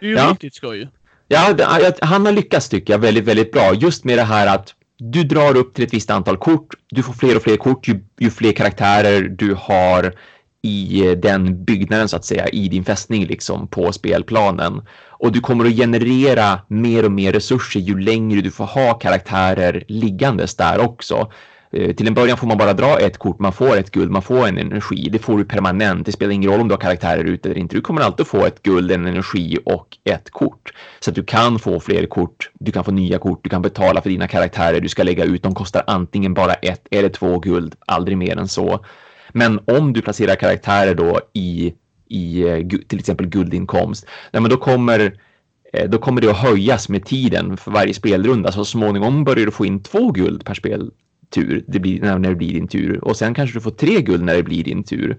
Det är ju ja. riktigt skoj. Ja, han har lyckats tycker jag väldigt, väldigt bra. Just med det här att du drar upp till ett visst antal kort. Du får fler och fler kort ju, ju fler karaktärer du har i den byggnaden så att säga, i din fästning liksom på spelplanen. Och du kommer att generera mer och mer resurser ju längre du får ha karaktärer liggandes där också. Eh, till en början får man bara dra ett kort, man får ett guld, man får en energi. Det får du permanent. Det spelar ingen roll om du har karaktärer ute eller inte. Du kommer alltid få ett guld, en energi och ett kort. Så att du kan få fler kort, du kan få nya kort, du kan betala för dina karaktärer du ska lägga ut. De kostar antingen bara ett eller två guld, aldrig mer än så. Men om du placerar karaktärer då i, i eh, till exempel guldinkomst, nej men då kommer eh, då kommer det att höjas med tiden för varje spelrunda. Så småningom börjar du få in två guld per spel, tur, det blir, när det blir din tur. Och sen kanske du får tre guld när det blir din tur.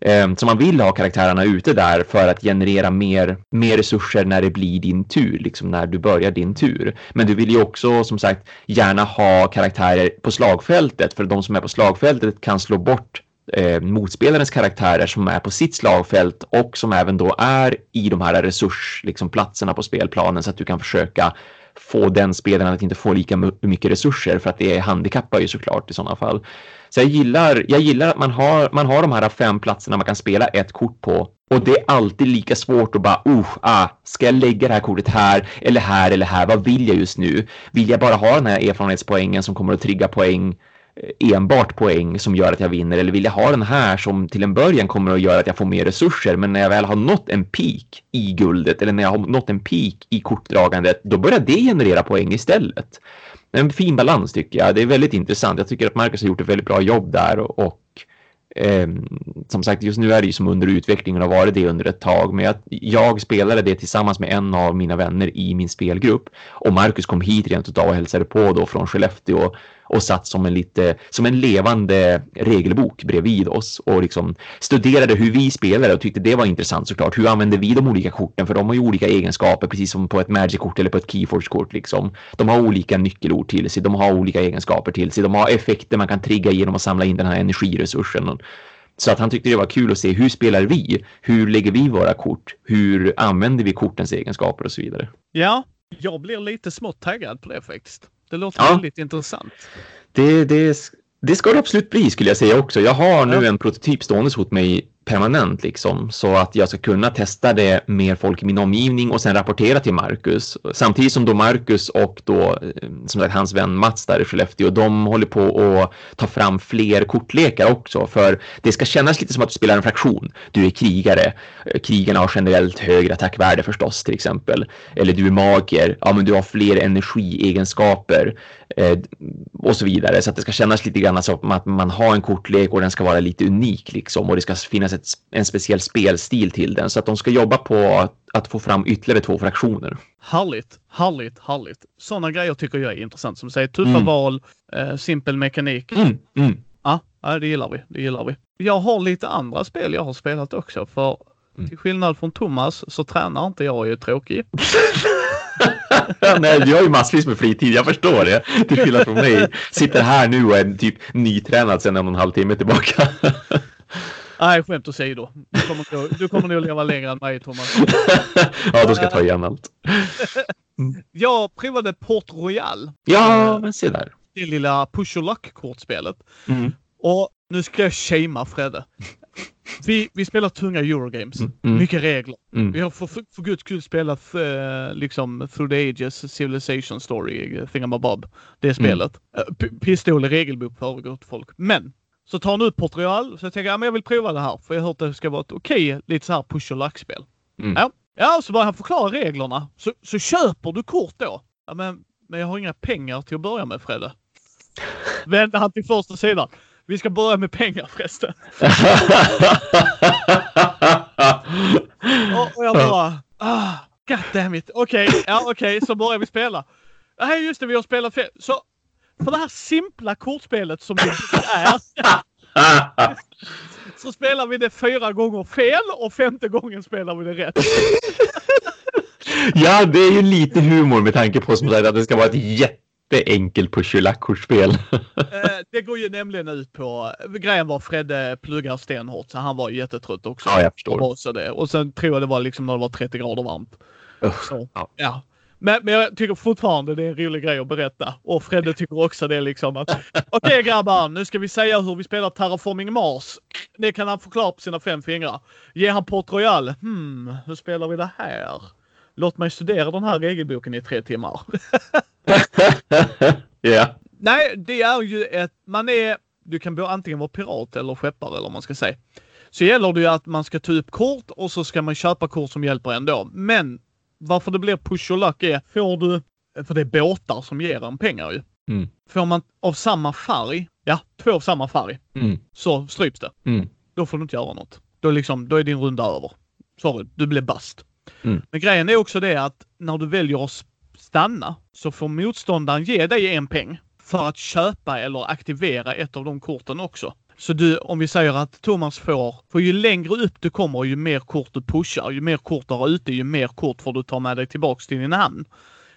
Ehm, så man vill ha karaktärerna ute där för att generera mer, mer resurser när det blir din tur, liksom när du börjar din tur. Men du vill ju också som sagt gärna ha karaktärer på slagfältet för de som är på slagfältet kan slå bort eh, motspelarens karaktärer som är på sitt slagfält och som även då är i de här resursplatserna liksom, på spelplanen så att du kan försöka få den spelaren att inte få lika mycket resurser för att det handikappar ju såklart i sådana fall. Så jag gillar, jag gillar att man har, man har de här fem platserna man kan spela ett kort på och det är alltid lika svårt att bara, uh, ah, ska jag lägga det här kortet här eller här eller här? Vad vill jag just nu? Vill jag bara ha den här erfarenhetspoängen som kommer att trigga poäng Eh, enbart poäng som gör att jag vinner eller vill jag ha den här som till en början kommer att göra att jag får mer resurser men när jag väl har nått en peak i guldet eller när jag har nått en peak i kortdragandet då börjar det generera poäng istället. En fin balans tycker jag. Det är väldigt intressant. Jag tycker att Marcus har gjort ett väldigt bra jobb där och, och eh, som sagt just nu är det ju som under utvecklingen och har varit det under ett tag men jag, jag spelade det tillsammans med en av mina vänner i min spelgrupp och Marcus kom hit rent utav och hälsade på då från Skellefteå och satt som en lite som en levande regelbok bredvid oss och liksom studerade hur vi spelade och tyckte det var intressant såklart. Hur använder vi de olika korten? För de har ju olika egenskaper, precis som på ett Magic-kort eller på ett Keyforge-kort liksom. De har olika nyckelord till sig, de har olika egenskaper till sig, de har effekter man kan trigga genom att samla in den här energiresursen. Så att han tyckte det var kul att se hur spelar vi? Hur lägger vi våra kort? Hur använder vi kortens egenskaper och så vidare? Ja, jag blir lite smått taggad på det faktiskt. Det låter ja. väldigt intressant. Det, det, det ska det absolut bli skulle jag säga också. Jag har nu ja. en prototyp stående hos mig permanent liksom så att jag ska kunna testa det med folk i min omgivning och sen rapportera till Marcus. Samtidigt som då Marcus och då eh, som sagt hans vän Mats där i Skellefteå, de håller på att ta fram fler kortlekar också för det ska kännas lite som att du spelar en fraktion. Du är krigare. Eh, krigarna har generellt högre attackvärde förstås till exempel. Eller du är magiker. Ja, men du har fler energiegenskaper och så vidare så att det ska kännas lite grann som att man har en kortlek och den ska vara lite unik liksom och det ska finnas ett, en speciell spelstil till den så att de ska jobba på att, att få fram ytterligare två fraktioner. Härligt, härligt, härligt. Sådana grejer tycker jag är intressant som säger tuffa mm. val, eh, simpel mekanik. Mm, mm. Ja, det gillar vi. Det gillar vi. Jag har lite andra spel jag har spelat också för mm. till skillnad från Thomas så tränar inte jag och är tråkig. Nej, du har ju massvis med fritid, jag förstår det. Till skillnad från mig. Sitter här nu och är typ nytränad sedan en och en halv timme tillbaka. Nej, skämt åsido. Du kommer, nog, du kommer nog leva längre än mig, Thomas. ja, då ska jag ta igen allt. jag provade Port Royal. Ja, men se där. Det lilla push och luck-kortspelet. Mm. Och nu ska jag shamea Fredde. Vi, vi spelar tunga Eurogames. Mm. Mm. Mycket regler. Mm. Vi har för, för, för guds skull spelat uh, liksom Through the Ages, Civilization Story, uh, Thingamabob. Det Mm. spelet. Uh, pistol i regelbok för gott folk. Men så tar han ut Port Royal. Så jag tänker, ja, men jag vill prova det här. För jag har hört att det ska vara ett okej, lite så här push och luck-spel. Mm. Ja. ja, så börjar han förklara reglerna. Så, så köper du kort då. Ja, men, men jag har inga pengar till att börja med, Fredde. Vände han till första sidan. Vi ska börja med pengar förresten. och, och jag bara, ah, god damn it. Okej, okay, ja okej, okay, så börjar vi spela. Nej just det, vi har spelat fel. Så för det här simpla kortspelet som det är. så spelar vi det fyra gånger fel och femte gången spelar vi det rätt. ja, det är ju lite humor med tanke på som sagt att det ska vara ett jätteenkelt push kortspel Det går ju nämligen ut på, grejen var Fredde pluggar stenhårt så han var jättetrött också. Ja, jag förstår. Och, så det. och sen tror jag det var liksom när det var 30 grader varmt. Så, ja. ja. Men, men jag tycker fortfarande det är en rolig grej att berätta. Och Fredde tycker också det liksom att okej okay, grabbar, nu ska vi säga hur vi spelar Terraforming Mars. Det kan han förklara på sina fem fingrar. Ge han Port Royal. Hmm, hur spelar vi det här? Låt mig studera den här regelboken i tre timmar. Yeah. Nej, det är ju ett, man är, du kan antingen vara pirat eller skeppare eller man ska säga. Så gäller det ju att man ska ta upp kort och så ska man köpa kort som hjälper ändå. Men varför det blir push och luck är, får du, för det är båtar som ger en pengar ju. Mm. Får man av samma färg, ja, två av samma färg, Mm. så stryps det. Mm. Då får du inte göra något. Då, liksom, då är din runda över. Sorry, du blev bast. Mm. Men grejen är också det att när du väljer att stanna så får motståndaren ge dig en peng för att köpa eller aktivera ett av de korten också. Så du, om vi säger att Thomas får, för ju längre upp du kommer ju mer kort du pushar, ju mer kort du har ute, ju mer kort får du ta med dig tillbaks till din hamn.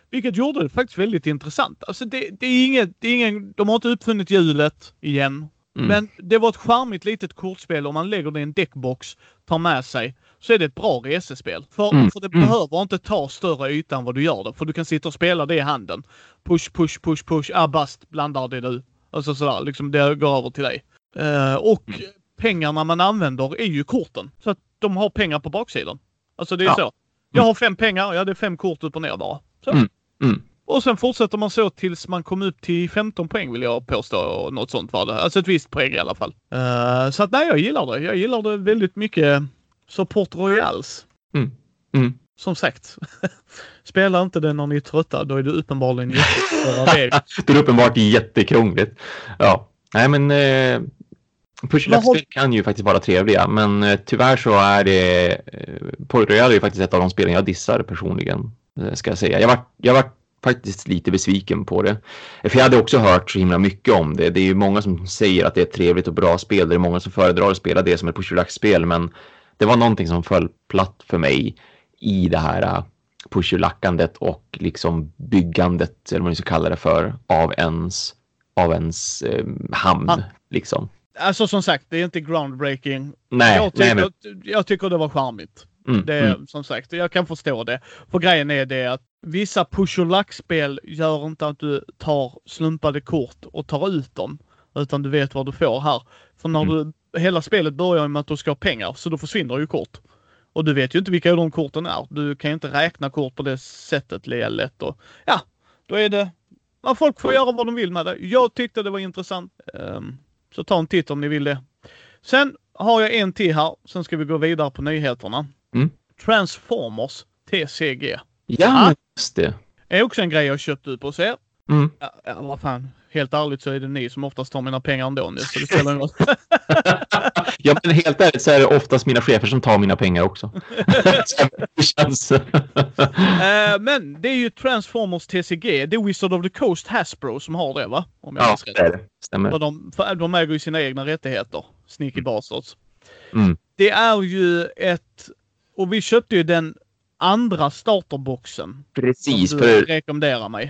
Vilket gjorde det faktiskt väldigt intressant. Alltså det, det är inget, det är ingen, de har inte uppfunnit hjulet igen. Mm. Men det var ett charmigt litet kortspel om man lägger det i en deckbox, tar med sig, så är det ett bra resespel. För, Mm. för det Mm. behöver inte ta större yta än vad du gör det. För du kan sitta och spela det i handen. Push, push, push, push. Ah, bast, blandar det nu. Alltså sådär, liksom det går över till dig. Eh, och Mm. pengarna man använder är ju korten. Så att de har pengar på baksidan. Alltså det är Ja. så. Jag har fem pengar, ja det är fem kort upp och ner bara. Så. Mm. Mm. Och sen fortsätter man så tills man kommer upp till 15 poäng vill jag påstå. Och något sånt var det. Alltså ett visst poäng i alla fall. Eh, så att nej, jag gillar det. Jag gillar det väldigt mycket. Support Royals. Mm. Mm. Som sagt. Spela inte det när ni är trötta. Då är det uppenbarligen jättesvåra. Det är uppenbart jättekrångligt. Ja, nej men eh, push Vad har- spel kan ju faktiskt vara trevliga, men eh, tyvärr så är det eh, Port Royal är ju faktiskt ett av de spelen jag dissar personligen, eh, ska jag säga. Jag var, jag var faktiskt lite besviken på det. För jag hade också hört så himla mycket om det. Det är ju många som säger att det är ett trevligt och bra spel. Det är många som föredrar att spela det som ett push spel men det var någonting som föll platt för mig i det här uh, push lackandet och liksom byggandet, eller vad man ska kalla det för, av ens, av ens eh, hamn. Ja. Liksom. Alltså som sagt, det är inte groundbreaking. Nej, jag, tycker, nej men, jag tycker det var charmigt. mm, Det mm, som sagt, jag kan förstå det. För grejen är det att vissa push och lack-spel gör inte att du tar slumpade kort och tar ut dem. Utan du vet vad du får här. För när Mm. du, hela spelet börjar med att du ska ha pengar, så då försvinner ju kort. Och du vet ju inte vilka de korten är. Du kan ju inte räkna kort på det sättet lika lätt. Och, ja, då är det... Ja, folk får göra vad de vill med det. Jag tyckte det var intressant. Ehm, så ta en titt om ni vill det. Sen har jag en till här. Sen ska vi gå vidare på nyheterna. Mm. Transformers TCG. ja, just det. Är också en grej jag köpt ut hos er. Mm. Ja, ja, vad fan. Helt ärligt så är det ni som oftast tar mina pengar ändå nu. Så det spelar ingen roll. Ja, men helt ärligt så är det oftast mina chefer som tar mina pengar också. Så det känns... Eh, men det är ju Transformers TCG. Det är Wizard of the Coast Hasbro som har det va? Om jag ja, det är det. Stämmer. För de, för de äger ju sina egna rättigheter. Sneaky bastards. Mm. Det är ju ett... Och vi köpte ju den andra starterboxen. Precis, som du för rekommenderar mig.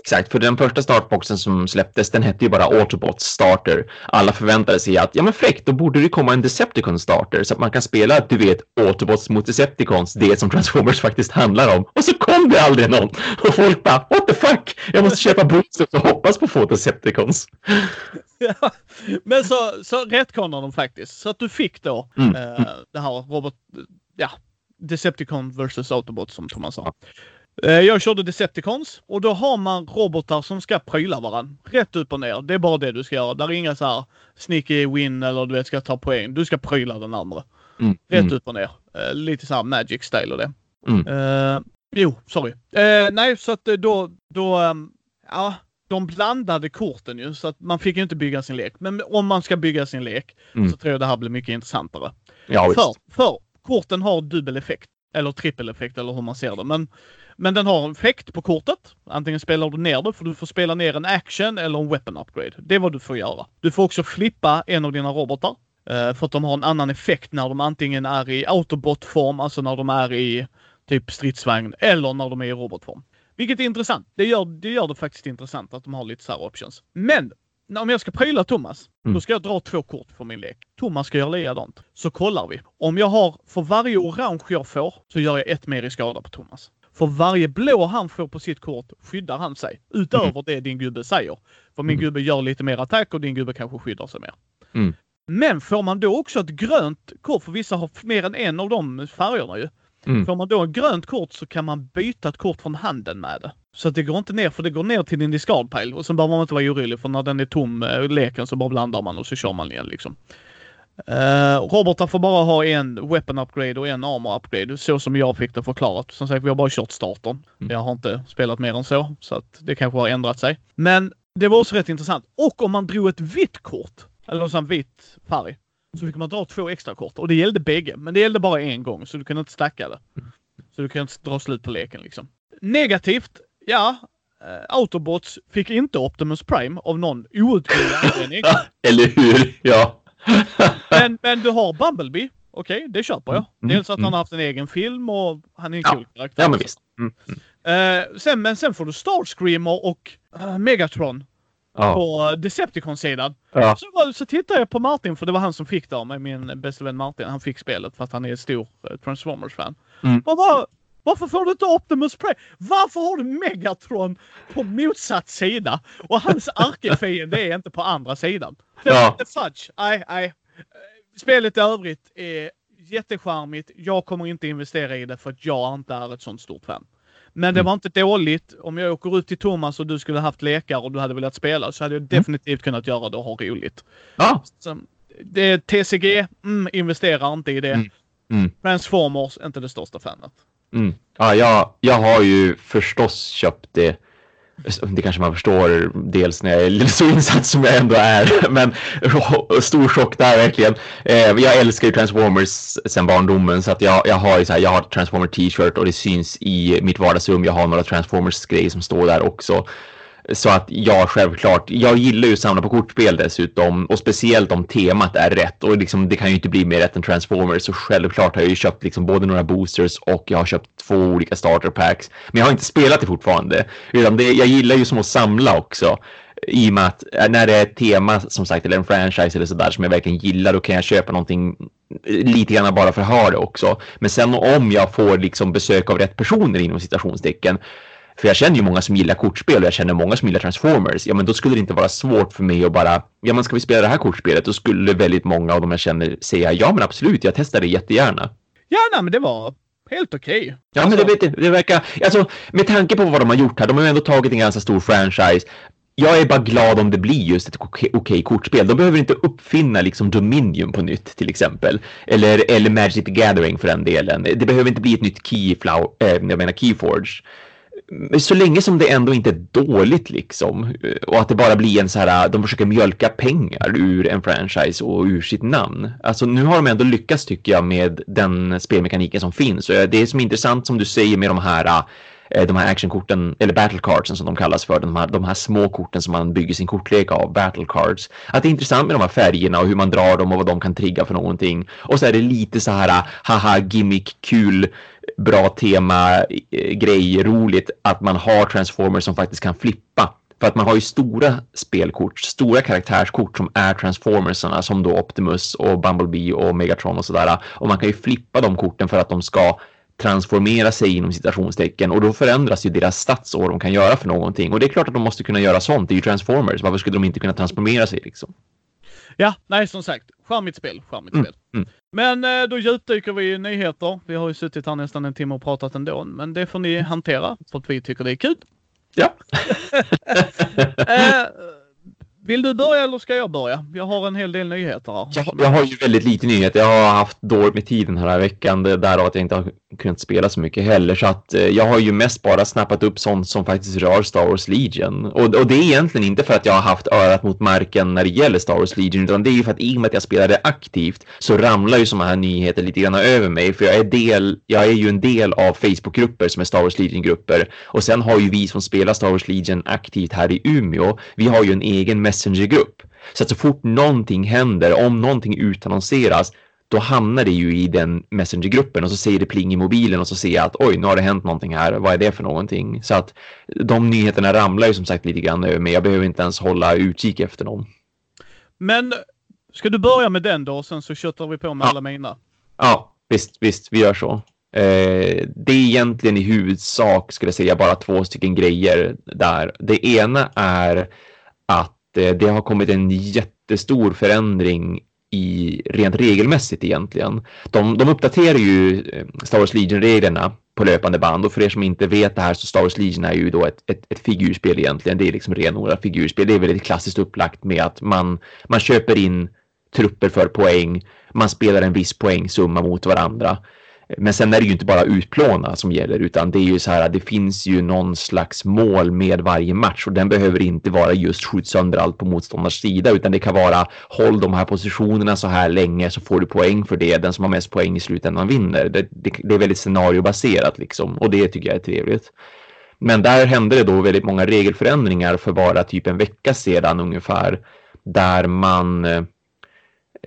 Exakt, för den första startboxen som släpptes, den hette ju bara Autobots Starter. Alla förväntade sig att, ja men fräckt, då borde det komma en Decepticon Starter så att man kan spela, du vet, Autobots mot Decepticons, det som Transformers faktiskt handlar om. Och så kom det aldrig någon! Och folk bara, what the fuck? Jag måste köpa boosters och hoppas på att få Decepticons. Ja, men så, så retconar de faktiskt. Så att du fick då mm. eh, det här robot, ja, Decepticon versus Autobot som Thomas sa. Eh, jag körde Decepticons och då har man robotar som ska pryla varandra. Rätt upp och ner. Det är bara det du ska göra. Där är inga så här sneaky win eller du vet ska ta poäng. Du ska pryla den andra. Mm. Rätt mm. upp och ner. Uh, lite så här magic style och det. Mm. Uh, jo, sorry. Uh, nej, så att då, då, um, ja, de blandade korten ju så att man fick ju inte bygga sin lek. Men om man ska bygga sin lek mm. så tror jag det här blir mycket intressantare. Ja, för, för korten har dubbel effekt. Eller trippel effekt eller hur man ser det. Men men den har en effekt på kortet. Antingen spelar du ner det för du får spela ner en action eller en weapon upgrade. Det är vad du får göra. Du får också flippa en av dina robotar. Eh, för att de har en annan effekt när de antingen är i autobotform, alltså när de är i typ stridsvagn, eller när de är i robotform. Vilket är intressant. Det gör, det gör det faktiskt intressant att de har lite så options. Men om jag ska pryla Thomas, mm. då ska jag dra två kort för min lek. Thomas ska göra likadant. Så kollar vi. Om jag har, för varje orange jag får, så gör jag ett mer i skada på Thomas. För varje blå han får på sitt kort skyddar han sig. Utöver mm. det din gubbe säger. För min mm. gubbe gör lite mer attack och din gubbe kanske skyddar sig mer. Mm. Men får man då också ett grönt kort, för vissa har mer än en av de färgerna ju. Mm. Får man då ett grönt kort så kan man byta ett kort från handen med det. Så att det går inte ner, för det går ner till din discard pile. Och sen behöver man inte vara orolig för när den är tom, äh, leken, så bara blandar man och så kör man igen liksom. Uh, robotar får bara ha en weapon upgrade och en armor upgrade, så som jag fick det förklarat. Som sagt, vi har bara kört starten. Mm. Jag har inte spelat mer än så, så att det kanske har ändrat sig. Men det var också rätt intressant. Och om man drog ett vitt kort, eller en vit färg, så fick man dra två extra kort. Och det gällde bägge, men det gällde bara en gång, så du kunde inte stacka det. Så du kunde inte dra slut på leken liksom. Negativt, ja, Uh, Autobots fick inte Optimus Prime av någon outgrundlig anledning. Eller hur? Ja men, men du har Bumblebee. Okej, okay, det köper jag. Mm, Dels att mm. han har haft en egen film och han är en ja. cool karaktär. Ja, men visst. Mm, uh, sen, men sen får du Starscreamer och uh, Megatron. Ja. På Decepticon-sidan. Ja. Så, så tittade jag på Martin, för det var han som fick det av mig, min bästa vän Martin. Han fick spelet för att han är stor uh, Transformers-fan. Mm. Och bara, varför får du inte Optimus Prime? Varför har du Megatron på motsatt sida? Och hans ärkefiende är inte på andra sidan. Ja. Fudge. Nej, nej. Spelet i övrigt är jättecharmigt. Jag kommer inte investera i det för att jag inte är ett sånt stort fan. Men det mm. var inte dåligt. Om jag åker ut till Thomas och du skulle haft lekar och du hade velat spela så hade jag mm. definitivt kunnat göra det och ha roligt. Ja. Så, det är TCG, mm, investerar inte i det. Mm. Mm. Transformers, inte det största fanet. Mm. Ja, jag, jag har ju förstås köpt det. Det kanske man förstår dels när jag är så insatt som jag ändå är. Men stor chock där verkligen. Eh, jag älskar ju Transformers sedan barndomen så att jag, jag har ju så här, jag har Transformer t-shirt och det syns i mitt vardagsrum. Jag har några Transformers grejer som står där också. Så att ja, självklart. Jag gillar ju att samla på kortspel dessutom och speciellt om temat är rätt och liksom, det kan ju inte bli mer rätt än Transformers så självklart har jag ju köpt liksom både några boosters och jag har köpt två olika starter packs. Men jag har inte spelat det fortfarande utan det, jag gillar ju som att samla också i och med att eh, när det är ett tema som sagt eller en franchise eller sådär som jag verkligen gillar då kan jag köpa någonting eh, lite grann bara för att ha det också. Men sen om jag får liksom besök av rätt personer inom citationstecken för jag känner ju många som gillar kortspel och jag känner många som gillar Transformers. Ja, men då skulle det inte vara svårt för mig att bara, ja men ska vi spela det här kortspelet? Då skulle väldigt många av dem jag känner säga, ja men absolut, jag testar det jättegärna. Ja, nej, men det var helt okej. Okay. Ja, alltså... men det, det, det verkar, alltså med tanke på vad de har gjort här, de har ju ändå tagit en ganska stor franchise. Jag är bara glad om det blir just ett okej okay kortspel. De behöver inte uppfinna liksom Dominion på nytt till exempel. Eller, eller Magic the Gathering för den delen. Det behöver inte bli ett nytt Keyflow, äh, jag menar Keyforge så länge som det ändå inte är dåligt liksom och att det bara blir en så här, de försöker mjölka pengar ur en franchise och ur sitt namn. Alltså nu har de ändå lyckats tycker jag med den spelmekaniken som finns och det är som är intressant som du säger med de här eh, de här actionkorten, eller battle cardsen som de kallas för, de här, de här små korten som man bygger sin kortlek av, battle cards. Att det är intressant med de här färgerna och hur man drar dem och vad de kan trigga för någonting. Och så är det lite så här, haha, gimmick, kul, bra tema, eh, grej, roligt att man har transformers som faktiskt kan flippa för att man har ju stora spelkort, stora karaktärskort som är transformersarna som då Optimus och Bumblebee och Megatron och sådär. Och man kan ju flippa de korten för att de ska transformera sig inom citationstecken och då förändras ju deras stats och vad de kan göra för någonting. Och det är klart att de måste kunna göra sånt, det är ju transformers. Varför skulle de inte kunna transformera sig liksom? Ja, nej som sagt, charmigt spel, charmigt mm. spel. Mm. Men eh, då djupdyker vi i nyheter. Vi har ju suttit här nästan en timme och pratat ändå, men det får ni hantera för att vi tycker det är kul. Ja. eh, vill du börja eller ska jag börja? Jag har en hel del nyheter här. Jag, jag har ju väldigt lite nyheter. Jag har haft dåligt med tiden den här veckan. Det är därav att jag inte har kunnat spela så mycket heller. Så att eh, jag har ju mest bara snappat upp sånt som faktiskt rör Star Wars Legion. Och, och det är egentligen inte för att jag har haft örat mot marken när det gäller Star Wars Legion. Utan det är ju för att i och med att jag spelade aktivt så ramlar ju sådana här nyheter lite grann över mig. För jag är, del, jag är ju en del av Facebookgrupper som är Star Wars Legion-grupper. Och sen har ju vi som spelar Star Wars Legion aktivt här i Umeå. Vi har ju en egen Messenger-grupp. Så att så fort någonting händer, om någonting utannonseras, då hamnar det ju i den Messenger-gruppen och så säger det pling i mobilen och så ser jag att oj, nu har det hänt någonting här. Vad är det för någonting? Så att de nyheterna ramlar ju som sagt lite grann över mig. Jag behöver inte ens hålla utkik efter någon. Men ska du börja med den då och sen så köttar vi på med ja. alla mina? Ja, visst, visst, vi gör så. Eh, det är egentligen i huvudsak, skulle jag säga, bara två stycken grejer där. Det ena är Eh, det har kommit en jättestor förändring i rent regelmässigt egentligen. De, de uppdaterar ju eh, Star Wars Legion-reglerna på löpande band och för er som inte vet det här så Star Wars Legion är ju då ett, ett, ett figurspel egentligen. Det är liksom renodlat figurspel. Det är väldigt klassiskt upplagt med att man, man köper in trupper för poäng. Man spelar en viss poängsumma mot varandra. Men sen är det ju inte bara utplåna som gäller utan det är ju så här att det finns ju någon slags mål med varje match och den behöver inte vara just skjut sönder allt på motståndars sida utan det kan vara håll de här positionerna så här länge så får du poäng för det. Den som har mest poäng i slutändan vinner. Det, det, det är väldigt scenariobaserat liksom och det tycker jag är trevligt. Men där hände det då väldigt många regelförändringar för bara typ en vecka sedan ungefär där man Eh,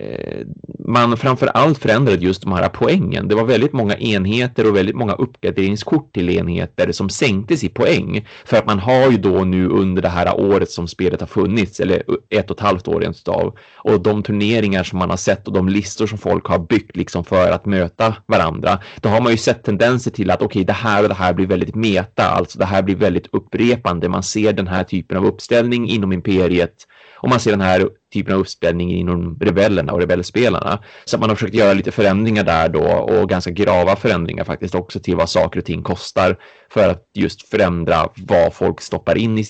Eh, man framför allt förändrade just de här poängen. Det var väldigt många enheter och väldigt många uppgraderingskort till enheter som sänktes i poäng. För att man har ju då nu under det här året som spelet har funnits, eller ett och ett halvt år rent av, och de turneringar som man har sett och de listor som folk har byggt liksom för att möta varandra, då har man ju sett tendenser till att okej, okay, det här och det här blir väldigt meta, alltså det här blir väldigt upprepande. Man ser den här typen av uppställning inom imperiet och man ser den här typen av uppspänning inom rebellerna och rebellspelarna. Så man har försökt göra lite förändringar där då och ganska grava förändringar faktiskt också till vad saker och ting kostar för att just förändra vad folk stoppar in i,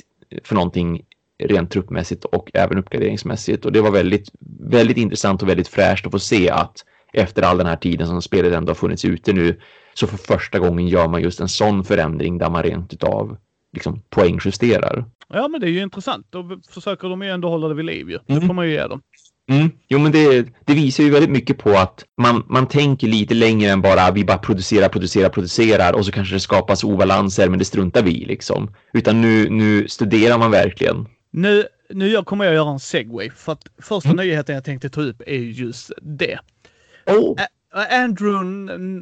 för någonting rent truppmässigt och även uppgraderingsmässigt. Och det var väldigt, väldigt intressant och väldigt fräscht att få se att efter all den här tiden som spelet ändå har funnits ute nu så för första gången gör man just en sån förändring där man rent utav liksom poängjusterar. Ja, men det är ju intressant. Då försöker de ju ändå hålla det vid liv ju. Mm. Det får man ju ge dem. Mm. Jo, men det, det, visar ju väldigt mycket på att man, man tänker lite längre än bara vi bara producerar, producerar, producerar och så kanske det skapas obalanser, men det struntar vi i liksom. Utan nu, nu studerar man verkligen. Nu, nu kommer jag göra en segway för att första mm. nyheten jag tänkte ta upp är just det. Oh. Andrew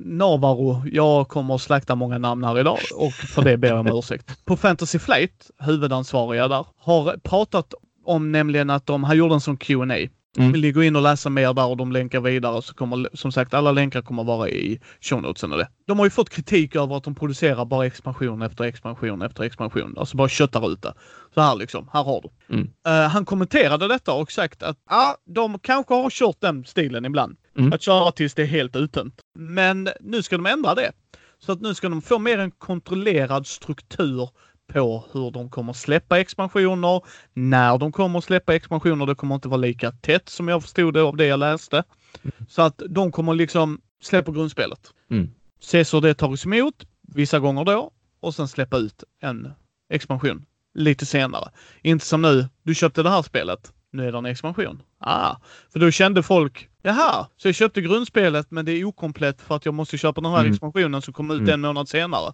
Navarro, jag kommer att slakta många namn här idag och för det ber jag om ursäkt. På Fantasy Flight, huvudansvariga där, har pratat om nämligen att de, han gjorde en sån Q&A. Mm. Vill ni gå in och läsa mer där och de länkar vidare så kommer som sagt alla länkar kommer vara i show notesen och det. De har ju fått kritik över att de producerar bara expansion efter expansion efter expansion. Alltså bara köttar ut det. Så här liksom, här har du. Mm. Uh, han kommenterade detta och sagt att ja, ah, de kanske har kört den stilen ibland. Mm. Att köra tills det är helt uttömt. Men nu ska de ändra det. Så att nu ska de få mer en kontrollerad struktur på hur de kommer släppa expansioner, när de kommer släppa expansioner. Det kommer inte vara lika tätt som jag förstod det av det jag läste. Mm. Så att de kommer liksom släppa grundspelet. Mm. Se så det tas emot vissa gånger då och sen släppa ut en expansion lite senare. Inte som nu, du köpte det här spelet, nu är det en expansion. Ah, för då kände folk, jaha, så jag köpte grundspelet men det är okomplett för att jag måste köpa den här mm. expansionen som kommer ut mm. en månad senare.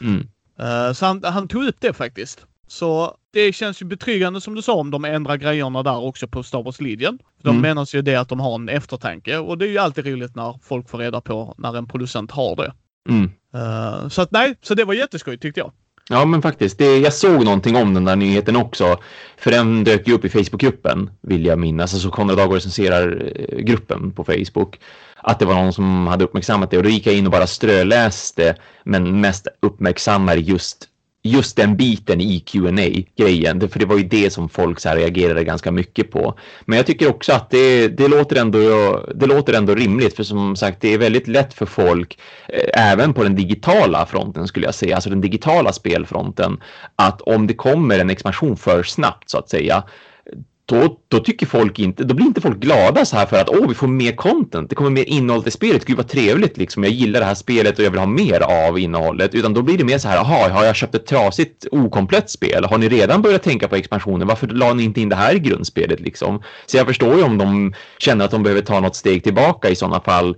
Mm. Uh, så han, han, tog upp det faktiskt. Så det känns ju betryggande som du sa om de ändrar grejerna där också på Star Wars Legion. De mm. menar ju det att de har en eftertanke och det är ju alltid roligt när folk får reda på när en producent har det. Mm. Uh, så att nej, så det var jätteskoj tyckte jag. Ja, men faktiskt. Det, jag såg någonting om den där nyheten också. För den dök ju upp i Facebookgruppen, vill jag minnas. Alltså Konrad Agård recenserar eh, gruppen på Facebook. Att det var någon som hade uppmärksammat det och då gick jag in och bara ströläste. Men mest uppmärksammade just just den biten i qa grejen för det var ju det som folk så reagerade ganska mycket på. Men jag tycker också att det, det, låter ändå, det låter ändå rimligt, för som sagt, det är väldigt lätt för folk, eh, även på den digitala fronten skulle jag säga, alltså den digitala spelfronten, att om det kommer en expansion för snabbt så att säga, då, då tycker folk inte, då blir inte folk glada så här för att åh, vi får mer content, det kommer mer innehåll till spelet, gud vad trevligt liksom, jag gillar det här spelet och jag vill ha mer av innehållet, utan då blir det mer så här, jaha, har jag köpt ett trasigt okomplett spel? Har ni redan börjat tänka på expansionen? Varför la ni inte in det här i grundspelet liksom? Så jag förstår ju om de känner att de behöver ta något steg tillbaka i sådana fall.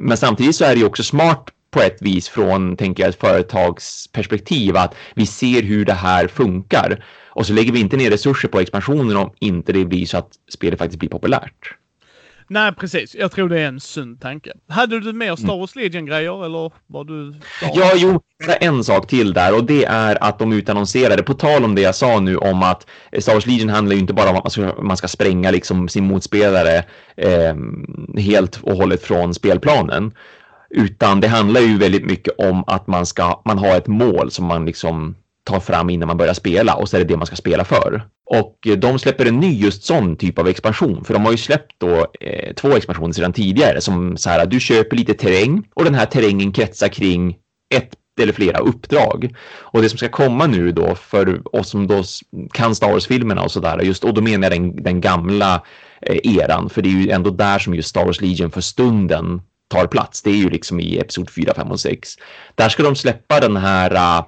Men samtidigt så är det ju också smart på ett vis från, tänker jag, ett företagsperspektiv att vi ser hur det här funkar. Och så lägger vi inte ner resurser på expansionen om inte det blir så att spelet faktiskt blir populärt. Nej, precis. Jag tror det är en sund tanke. Hade du mer Star Wars Legion-grejer eller var du... Ja, jo, en sak till där och det är att de utannonserade, på tal om det jag sa nu om att Star Wars Legion handlar ju inte bara om att man ska, man ska spränga liksom sin motspelare eh, helt och hållet från spelplanen. Utan det handlar ju väldigt mycket om att man ska, man har ett mål som man liksom tar fram innan man börjar spela och så är det det man ska spela för. Och eh, de släpper en ny just sån typ av expansion, för de har ju släppt då eh, två expansioner sedan tidigare som så här, du köper lite terräng och den här terrängen kretsar kring ett eller flera uppdrag. Och det som ska komma nu då för oss som då kan Star Wars-filmerna och sådär, just, och då menar jag den, den gamla eh, eran, för det är ju ändå där som just Star Wars Legion för stunden tar plats. Det är ju liksom i episod 4, 5 och 6. Där ska de släppa den här eh,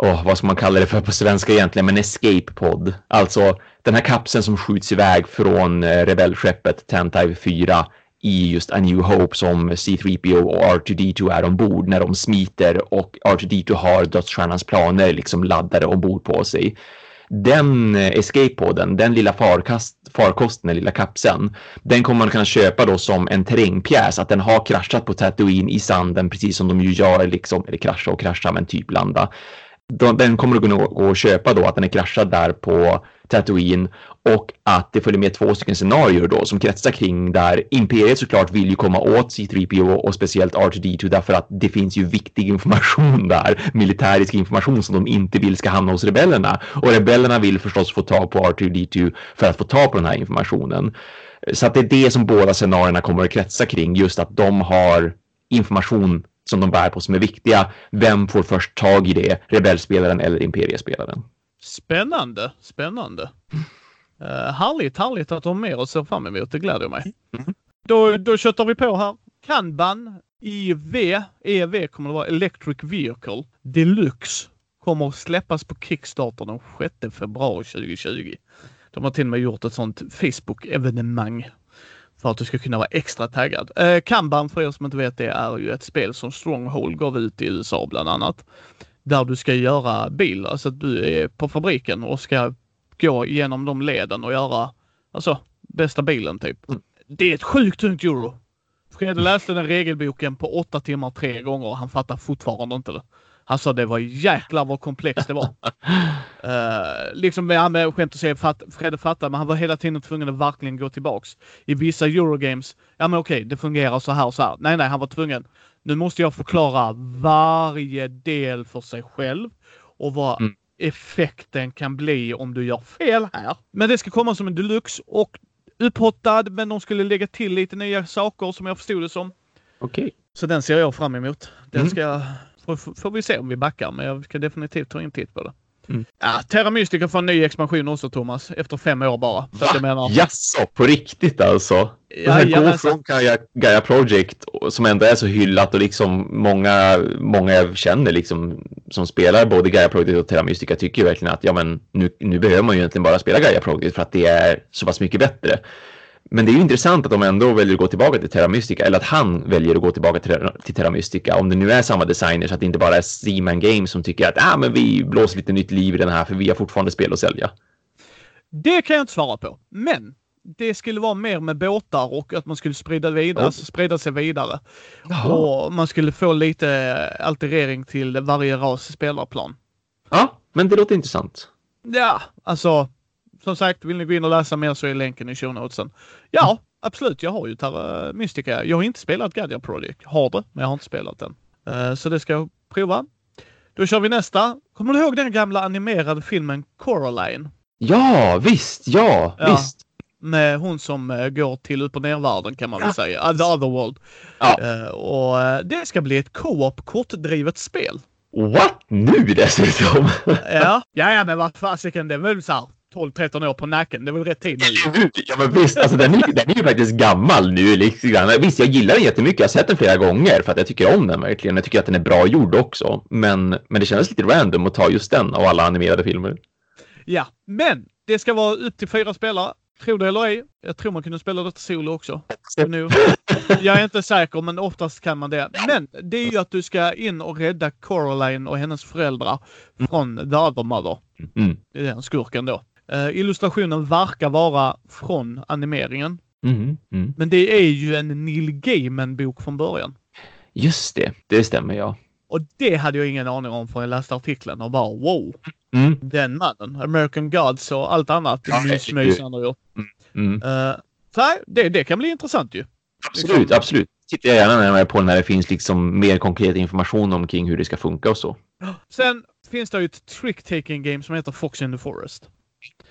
oh, vad ska man kalla det för på svenska egentligen, men escape pod. Alltså den här kapseln som skjuts iväg från eh, rebellskeppet Tantive 4 i just A New Hope som C3PO och R2D2 är ombord när de smiter och R2D2 har dödsstjärnans planer liksom laddade ombord på sig. Den eh, escape-poden, den lilla farkast, farkosten, den lilla kapseln, den kommer man kunna köpa då som en terrängpjäs, att den har kraschat på Tatooine i sanden, precis som de ju gör, liksom, eller krascha och krascha, men typ landa den kommer att kunna gå att köpa då, att den är kraschad där på Tatooine och att det följer med två stycken scenarier då som kretsar kring där Imperiet såklart vill ju komma åt C3PO och speciellt R2D2 därför att det finns ju viktig information där, militärisk information som de inte vill ska hamna hos rebellerna och rebellerna vill förstås få tag på R2D2 för att få tag på den här informationen. Så att det är det som båda scenarierna kommer att kretsa kring, just att de har information som de bär på som är viktiga. Vem får först tag i det? Rebellspelaren eller Imperiespelaren? Spännande, spännande. Uh, härligt, härligt att de har med och ser fram emot. Det gläder mig. Mm. Då, då köttar vi på här. Kanban IV, EV kommer det vara Electric Vehicle Deluxe kommer att släppas på Kickstarter den 6 februari 2020. De har till och med gjort ett sånt Facebook-evenemang för att du ska kunna vara extra taggad. Eh, Kanban för er som inte vet det är ju ett spel som Stronghold gav ut i USA bland annat. Där du ska göra bil, alltså att du är på fabriken och ska gå igenom de leden och göra, alltså bästa bilen typ. Mm. Det är ett sjukt tungt euro. Fredde läste den regelboken på åtta timmar tre gånger och han fattar fortfarande inte det. Alltså det var jäklar vad komplext det var. uh, liksom med, med skämt att säga, fatt, Fredde fattar, men han var hela tiden tvungen att verkligen gå tillbaks. I vissa Eurogames, ja men okej, det fungerar så här och så här. Nej, nej, han var tvungen. Nu måste jag förklara varje del för sig själv och vad mm. effekten kan bli om du gör fel här. Men det ska komma som en deluxe och upphottad, men de skulle lägga till lite nya saker som jag förstod det som. Okej. Okay. Så den ser jag fram emot. Den mm. ska får, får vi se om vi backar, men jag ska definitivt ta en titt på det. Mm. Ja, Terra Mystica får en ny expansion också Thomas, efter fem år bara. Så? Jag menar... Jaså, på riktigt alltså? Ja, här går från Gaia, Gaia Project som ändå är så hyllat och liksom många, många jag känner liksom som spelar både Gaia Project och Terra Mystica tycker ju verkligen att ja men nu, nu behöver man ju egentligen bara spela Gaia Project för att det är så pass mycket bättre. Men det är ju intressant att de ändå väljer att gå tillbaka till Terra Mystica eller att han väljer att gå tillbaka till, till Terra Mystica. Om det nu är samma designer så att det inte bara är Seaman Games som tycker att ah, men vi blåser lite nytt liv i den här för vi har fortfarande spel att sälja. Det kan jag inte svara på. Men det skulle vara mer med båtar och att man skulle sprida, vidare, oh. sprida sig vidare. Jaha. Och man skulle få lite alterering till varje ras spelarplan. Ja, men det låter intressant. Ja, alltså som sagt, vill ni gå in och läsa mer så är länken i show notesen. Ja, mm. absolut. Jag har ju Terra Mystica. Jag har inte spelat Guardian Project. Har det, men jag har inte spelat den. Uh, så det ska jag prova. Då kör vi nästa. Kommer du ihåg den gamla animerade filmen Coraline? Ja, visst. Ja, ja. visst. Med hon som uh, går till upp och nervärlden kan man väl säga. Uh, the other world. Ja. Uh, och det ska bli ett co-op kortdrivet spel. What? Nu dessutom? ja, ja, ja men vad fasiken, det är väl så här 12-13 år på nacken. Det är väl rätt tid nu. Ja, men visst. Alltså, den, är, den är ju faktiskt gammal nu. Liksom. Visst, jag gillar den jättemycket. Jag har sett den flera gånger för att jag tycker om den verkligen. Jag tycker att den är bra gjord också. Men, men det kändes lite random att ta just den av alla animerade filmer. Ja, men det ska vara upp till fyra spelare. Tro det eller ej. Jag tror man kunde spela detta solo också. Nu. Jag är inte säker, men oftast kan man det. Men det är ju att du ska in och rädda Coraline och hennes föräldrar från The Other Mother. Mm. Det är den skurken då. Uh, illustrationen verkar vara från animeringen. Mm, mm. Men det är ju en Neil Gaiman-bok från början. Just det, det stämmer ja. Och det hade jag ingen aning om förrän jag läste artikeln och bara wow. Mm. Den mannen, American Gods och allt annat ja, mysmys han har gjort. Så här, det, det kan bli intressant ju. Absolut, liksom. absolut. Tittar jag gärna närmare på när det finns liksom mer konkret information omkring hur det ska funka och så. Sen finns det ju ett trick-taking game som heter Fox in the Forest.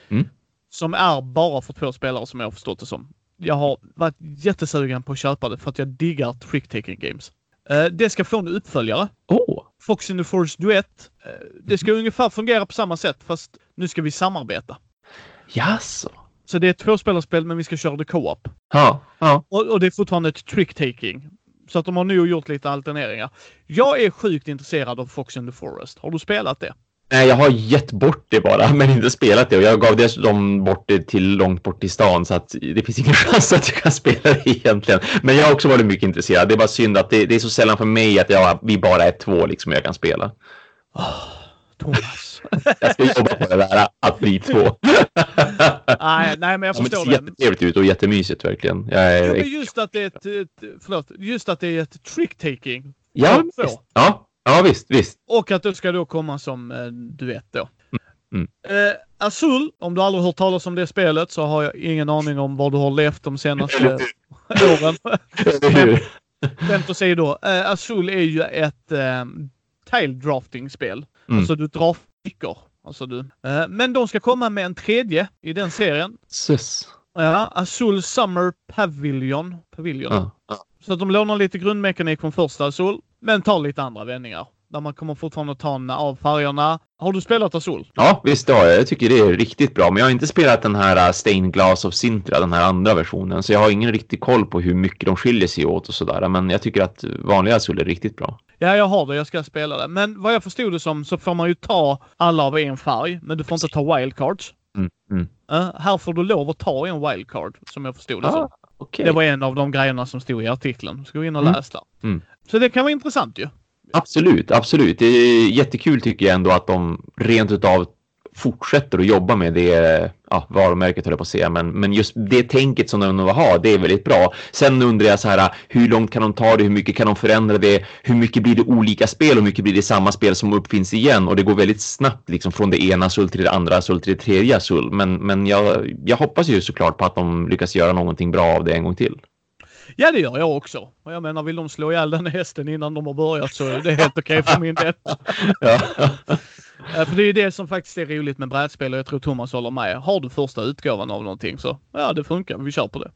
Mm. Som är bara för två spelare som jag har förstått det som. Jag har varit jättesugen på att köpa det för att jag diggar trick-taking games. Uh, det ska få en uppföljare. Oh. Fox in the Forest Duett. Uh, det ska mm. ungefär fungera på samma sätt fast nu ska vi samarbeta. Jaså? Så det är ett tvåspelarspel men vi ska köra det co-op. Ja, ja. Och, och, det är fortfarande ett trick-taking. Så att de har nu gjort lite alterneringar. Jag är sjukt intresserad av Fox in the Forest. Har du spelat det? Nej, jag har gett bort det bara, men inte spelat det. Och jag gav dessutom bort det till långt bort i stan, så att det finns ingen chans att jag kan spela det egentligen. Men jag har också varit mycket intresserad. Det är bara synd att det, det är så sällan för mig att jag, vi bara är två liksom, jag kan spela. Oh, Thomas. jag ska jobba på det där, att bli två. nej, nej, men jag förstår ja, men det. ser jättetrevligt ut och jättemysigt verkligen. Jag är... ja, just att det är ett, ett, förlåt, just att det är ett trick-taking. Ja, ja, Ja, visst, visst. Och att det ska då komma som eh, duett då. Mm. Eh, Azul, om du aldrig hört talas om det spelet så har jag ingen aning om var du har levt de senaste åren. Skämt åsido. Eh, Azul är ju ett eh, tile drafting-spel. Mm. Alltså du drar fickor. Alltså du. Eh, men de ska komma med en tredje i den serien. Sus. Ja, Azul Summer Pavilion. Pavilion. Ja. Så att de lånar lite grundmekanik från första Azul men tar lite andra vändningar. Där man kommer fortfarande ta av färgerna. Har du spelat Azul? Ja, visst det har jag. Jag tycker det är riktigt bra. Men jag har inte spelat den här uh, Stained Glass of Sintra, den här andra versionen. Så jag har ingen riktig koll på hur mycket de skiljer sig åt och sådär. Men jag tycker att vanliga Azul är riktigt bra. Ja, jag har det. Jag ska spela det. Men vad jag förstod det som så får man ju ta alla av en färg. Men du får inte ta wildcards. Mm, mm. Uh, här får du lov att ta en wildcard, som jag förstod det ah, som. Okay. Det var en av de grejerna som stod i artikeln. Ska gå in och mm. läsa. Mm. Så det kan vara intressant ju. Absolut, absolut. Det är jättekul tycker jag ändå att de rent utav fortsätter att jobba med det ja, varumärket höll jag på att säga, men, men just det tänket som de har, det är väldigt bra. Sen undrar jag så här, hur långt kan de ta det? Hur mycket kan de förändra det? Hur mycket blir det olika spel och hur mycket blir det samma spel som uppfinns igen? Och det går väldigt snabbt liksom från det ena SUL till det andra SUL till det tredje SUL. Men, men jag, jag hoppas ju såklart på att de lyckas göra någonting bra av det en gång till. Ja, det gör jag också. Och jag menar, vill de slå ihjäl den hästen innan de har börjat så är det helt okej okay för min del. ja. För det är det som faktiskt är roligt med brädspel och jag tror Thomas håller med. Har du första utgåvan av någonting så ja, det funkar. Vi kör på det.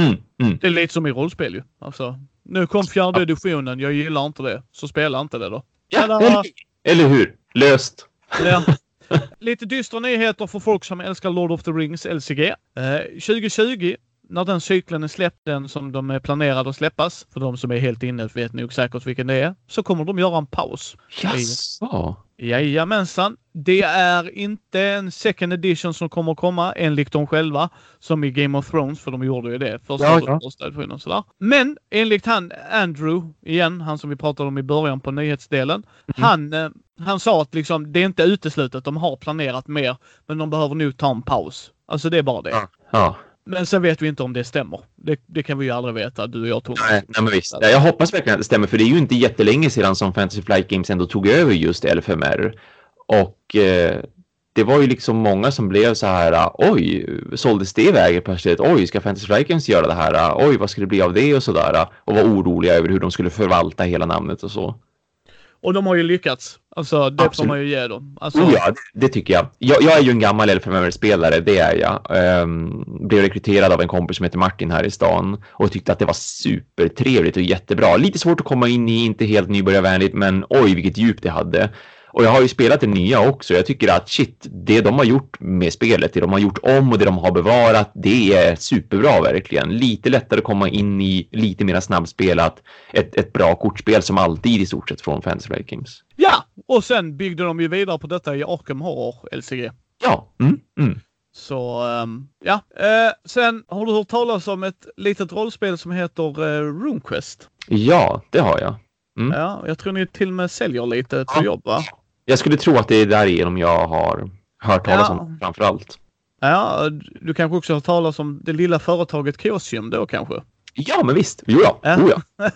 Mm, mm. Det är lite som i rollspel ju. Alltså, nu kom fjärde editionen. Jag gillar inte det. Så spela inte det då. Ja, eller, eller hur? Löst. Ja. Lite dystra nyheter för folk som älskar Lord of the Rings LCG. Eh, 2020 när den cykeln är släppt, den som de är planerade att släppas, för de som är helt inne vet nog säkert vilken det är, så kommer de göra en paus. Jaså? Jajamensan. det är inte en second edition som kommer komma enligt dem själva. Som i Game of Thrones, för de gjorde ju det. Första ja, ja. första editionen sådär. Men enligt han Andrew, igen, han som vi pratade om i början på nyhetsdelen. Mm. Han, eh, han sa att liksom, det är inte uteslutet. De har planerat mer, men de behöver nog ta en paus. Alltså det är bara det. Ja. ja. Men sen vet vi inte om det stämmer. Det, det kan vi ju aldrig veta, du och jag Thomas. Nej, nej men visst. Jag hoppas verkligen att det stämmer, för det är ju inte jättelänge sedan som Fantasy Flight Games ändå tog över just LFMR. Och eh, det var ju liksom många som blev så här, oj, såldes det iväg plötsligt? Oj, ska Fantasy Flight Games göra det här? Oj, vad ska det bli av det och sådär? Och var oroliga över hur de skulle förvalta hela namnet och så. Och de har ju lyckats. Alltså det Absolut. får man ju ge dem. Alltså... Ja, det, det, tycker jag. jag. jag. är ju en gammal LFMR-spelare, det är jag. Um, blev rekryterad av en kompis som heter Martin här i stan och tyckte att det var supertrevligt och jättebra. Lite svårt att komma in i, inte helt nybörjarvänligt, men oj vilket djup det hade. Och jag har ju spelat det nya också. Jag tycker att shit, det de har gjort med spelet, det de har gjort om och det de har bevarat, det är superbra verkligen. Lite lättare att komma in i, lite mer snabbspelat. Ett, ett bra kortspel som alltid i stort sett från Fantasy Games. Ja, och sen byggde de ju vidare på detta i Arkham Horror LCG. Ja. Mm, mm. Så um, ja, uh, sen har du hört talas om ett litet rollspel som heter uh, RuneQuest? Ja, det har jag. Mm. Ja, jag tror ni till och med säljer lite på ja. jobb va? Jag skulle tro att det är därigenom jag har hört talas ja. om framför allt. Ja, du kanske också har hört talas om det lilla företaget Kosium då kanske? Ja, men visst. Jo, ja. ja. Oh, ja.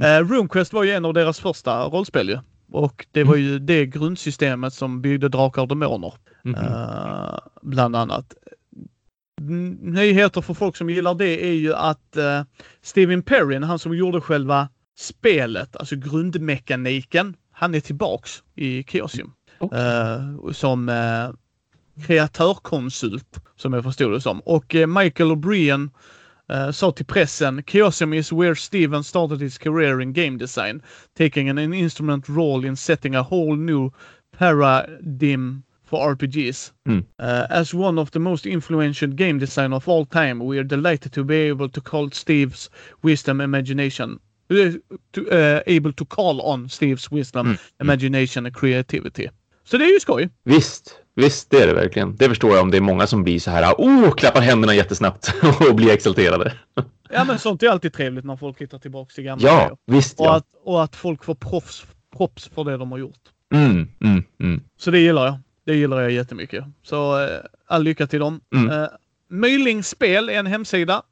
uh, RuneQuest var ju en av deras första rollspel ju. Och det var ju det grundsystemet som byggde Drakar och Demoner. Mm -hmm. uh, bland annat. Nyheter för folk som gillar det är ju att uh, Steven Perrin, han som gjorde själva spelet, alltså grundmekaniken, han är tillbaks i Kiosium. Okay. Uh, som uh, kreatörkonsult, som jag förstod det som. Och uh, Michael O'Brien uh, sa till pressen Kiosium is where Steven started his career in game design, taking an instrument role in setting a whole new paradigm for RPGs. Mm. Uh, as one of the most influential game designers of all time, we are delighted to be able to call Steve's wisdom imagination to, uh, able to call on Steves wisdom, mm. imagination and creativity. Så det är ju skoj. Visst, visst det är det verkligen. Det förstår jag om det är många som blir så här, oh, klappar händerna jättesnabbt och blir exalterade. ja, men sånt är alltid trevligt när folk hittar tillbaka till gamla Ja, grejer. visst. Och, ja. att, och att folk får proffs, props för det de har gjort. Mm, mm, mm. Så det gillar jag. Det gillar jag jättemycket. Så uh, all lycka till dem. Mm. Uh, Mylings spel är en hemsida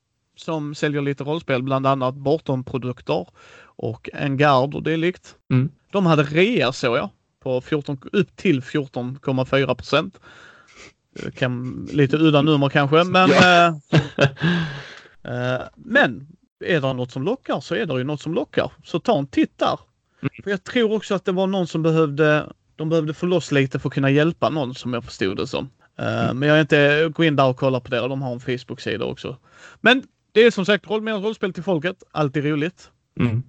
som säljer lite rollspel, bland annat Bortom-produkter och en gard och dylikt. Mm. De hade rea såg jag på 14, upp till 14,4 procent. Lite udda nummer kanske, men ja. äh, men är det något som lockar så är det ju något som lockar. Så ta en titt där. Mm. För jag tror också att det var någon som behövde, de behövde få loss lite för att kunna hjälpa någon som jag förstod det som. Mm. Men jag är inte, gå in där och kolla på det. De har en Facebook-sida också. Men det är som sagt roll, mer rollspel till folket. Alltid roligt. Mm. Uh,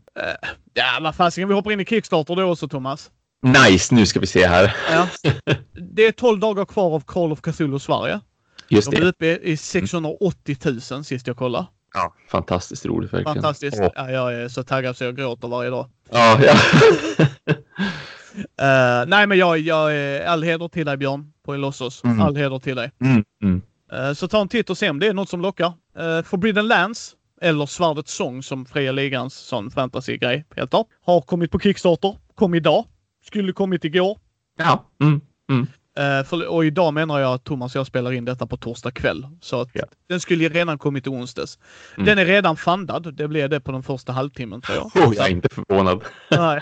ja, vad fasiken. Vi hoppar in i Kickstarter då också, Thomas. Nice, nu ska vi se här. Ja. Det är 12 dagar kvar av Call of Cthulhu Sverige. Just det. De är uppe i 680 000 sist jag kollade. Ja, fantastiskt roligt verkligen. Fantastiskt. Oh. Ja, jag är så taggad så jag gråter varje dag. Ja, ja. uh, nej, men jag, jag, all heder till dig Björn på Elossos. Mm. All heder till dig. Mm. Mm. Uh, så ta en titt och se om det är något som lockar. Uh, Forbidden Lands, eller Svärdets sång som Fria Ligans sån fantasy-grej heter, har kommit på Kickstarter. Kom idag. Skulle kommit igår. Ja. Mm. Mm. Uh, för, och idag menar jag att Thomas och jag spelar in detta på torsdag kväll. Så ja. den skulle redan kommit i onsdags. Mm. Den är redan fundad. Det blev det på den första halvtimmen tror jag. Oh, jag är inte förvånad. Nej.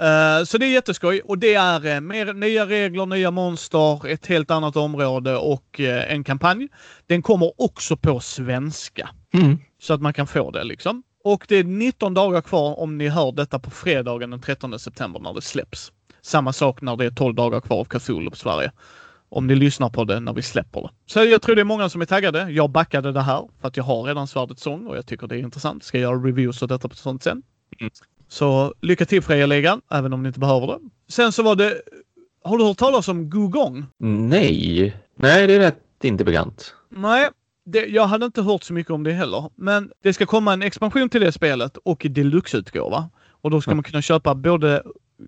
Uh, så det är jätteskoj och det är uh, mer nya regler, nya monster, ett helt annat område och uh, en kampanj. Den kommer också på svenska. Mm. Så att man kan få det liksom. Och det är 19 dagar kvar om ni hör detta på fredagen den 13 september när det släpps. Samma sak när det är 12 dagar kvar av Cthulhu på Sverige. Om ni lyssnar på det när vi släpper det. Så jag tror det är många som är taggade. Jag backade det här för att jag har redan Svärdets sång och jag tycker det är intressant. Ska göra reviews av detta på sånt sen. Mm. Så lycka till Freja-ligan, även om ni inte behöver det. Sen så var det... Har du hört talas om Gugong? Nej. Nej, det är rätt inte bekant. Nej, det, jag hade inte hört så mycket om det heller. Men det ska komma en expansion till det spelet och deluxe-utgåva. Och då ska mm. man kunna köpa både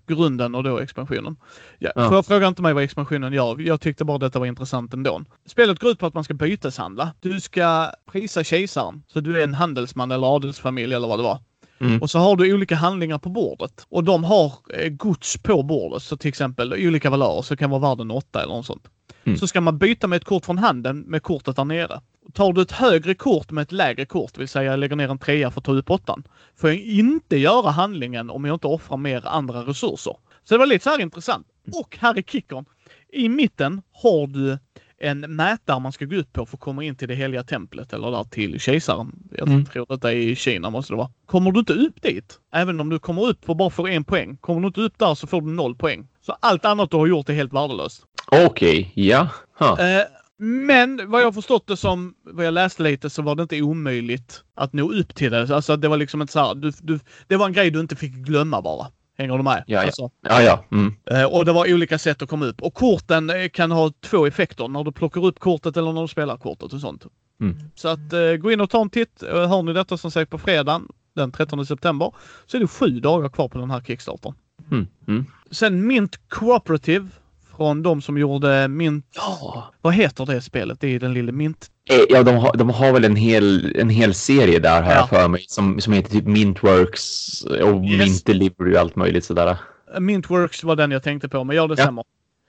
grunden och då expansionen. Ja, ja. För fråga inte mig vad expansionen gör. Jag tyckte bara detta var intressant ändå. Spelet går ut på att man ska byteshandla. Du ska prisa kejsaren. Så du är en handelsman eller adelsfamilj eller vad det var. Mm. Och så har du olika handlingar på bordet och de har eh, gods på bordet. Så till exempel olika valörer, så kan vara värden 8 eller något sånt. Mm. Så ska man byta med ett kort från handen med kortet där nere. Tar du ett högre kort med ett lägre kort, det vill säga jag lägger ner en trea för att ta upp åttan, får jag inte göra handlingen om jag inte offrar mer andra resurser. Så det var lite så här intressant. Och här är kickern. I mitten har du en mätare man ska gå upp på för att komma in till det heliga templet eller där till kejsaren. Jag mm. tror detta är i Kina måste det vara. Kommer du inte upp dit, även om du kommer upp och bara får en poäng, kommer du inte upp där så får du noll poäng. Så allt annat du har gjort är helt värdelöst. Okej, okay. ja. Huh. Eh, men vad jag förstått det som, vad jag läste lite, så var det inte omöjligt att nå upp till det. Alltså det var liksom inte så här, du, du, det var en grej du inte fick glömma bara. Hänger du med? Ja, ja. Alltså. ja, ja. Mm. Eh, och det var olika sätt att komma upp. Och korten eh, kan ha två effekter. När du plockar upp kortet eller när du spelar kortet och sånt. Mm. Så att uh, gå in och ta en titt. Hör ni detta som sagt på fredagen den 13 september så är det sju dagar kvar på den här Kickstartern. Mm. Mm. Sen Mint Cooperative från de som gjorde Mint... Ja. Vad heter det spelet? Det är den lilla Mint... Eh, ja, de har, de har väl en hel, en hel serie där har ja. jag för mig som, som heter typ Mintworks och yes. Mint Delivery och allt möjligt sådär. Mintworks var den jag tänkte på, men ja, det ja. stämmer.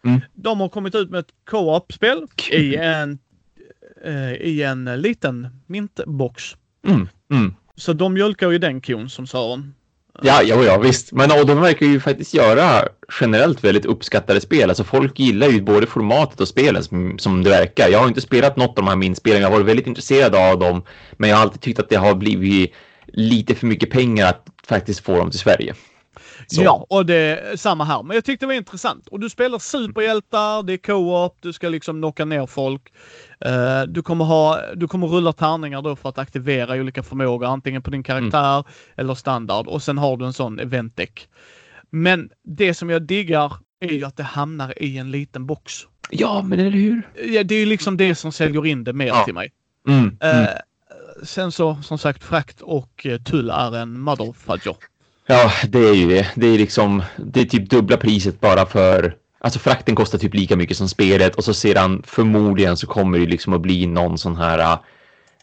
Mm. De har kommit ut med ett co-op-spel i en, uh, i en liten mintbox. Mm. Mm. Så de mjölkar ju den kon som Sören. Ja, ja, ja visst. Men och de verkar ju faktiskt göra generellt väldigt uppskattade spel. Alltså folk gillar ju både formatet och spelen som, som det verkar. Jag har inte spelat något av de här minspelen. Jag har varit väldigt intresserad av dem. Men jag har alltid tyckt att det har blivit lite för mycket pengar att faktiskt få dem till Sverige. Så. Ja, och det är samma här. Men jag tyckte det var intressant. Och du spelar superhjältar, det är co-op, du ska liksom knocka ner folk. Uh, du, kommer ha, du kommer rulla tärningar då för att aktivera olika förmågor, antingen på din karaktär mm. eller standard. Och sen har du en sån eventdeck. Men det som jag diggar är ju att det hamnar i en liten box. Ja, men eller hur? Ja, det är ju liksom det som säljer in det mer ja. till mig. Mm. Uh, mm. Sen så, som sagt, frakt och uh, tull är en motherfudger. Ja, det är ju det. Det är liksom, det är typ dubbla priset bara för Alltså frakten kostar typ lika mycket som spelet och så sedan förmodligen så kommer det liksom att bli någon sån här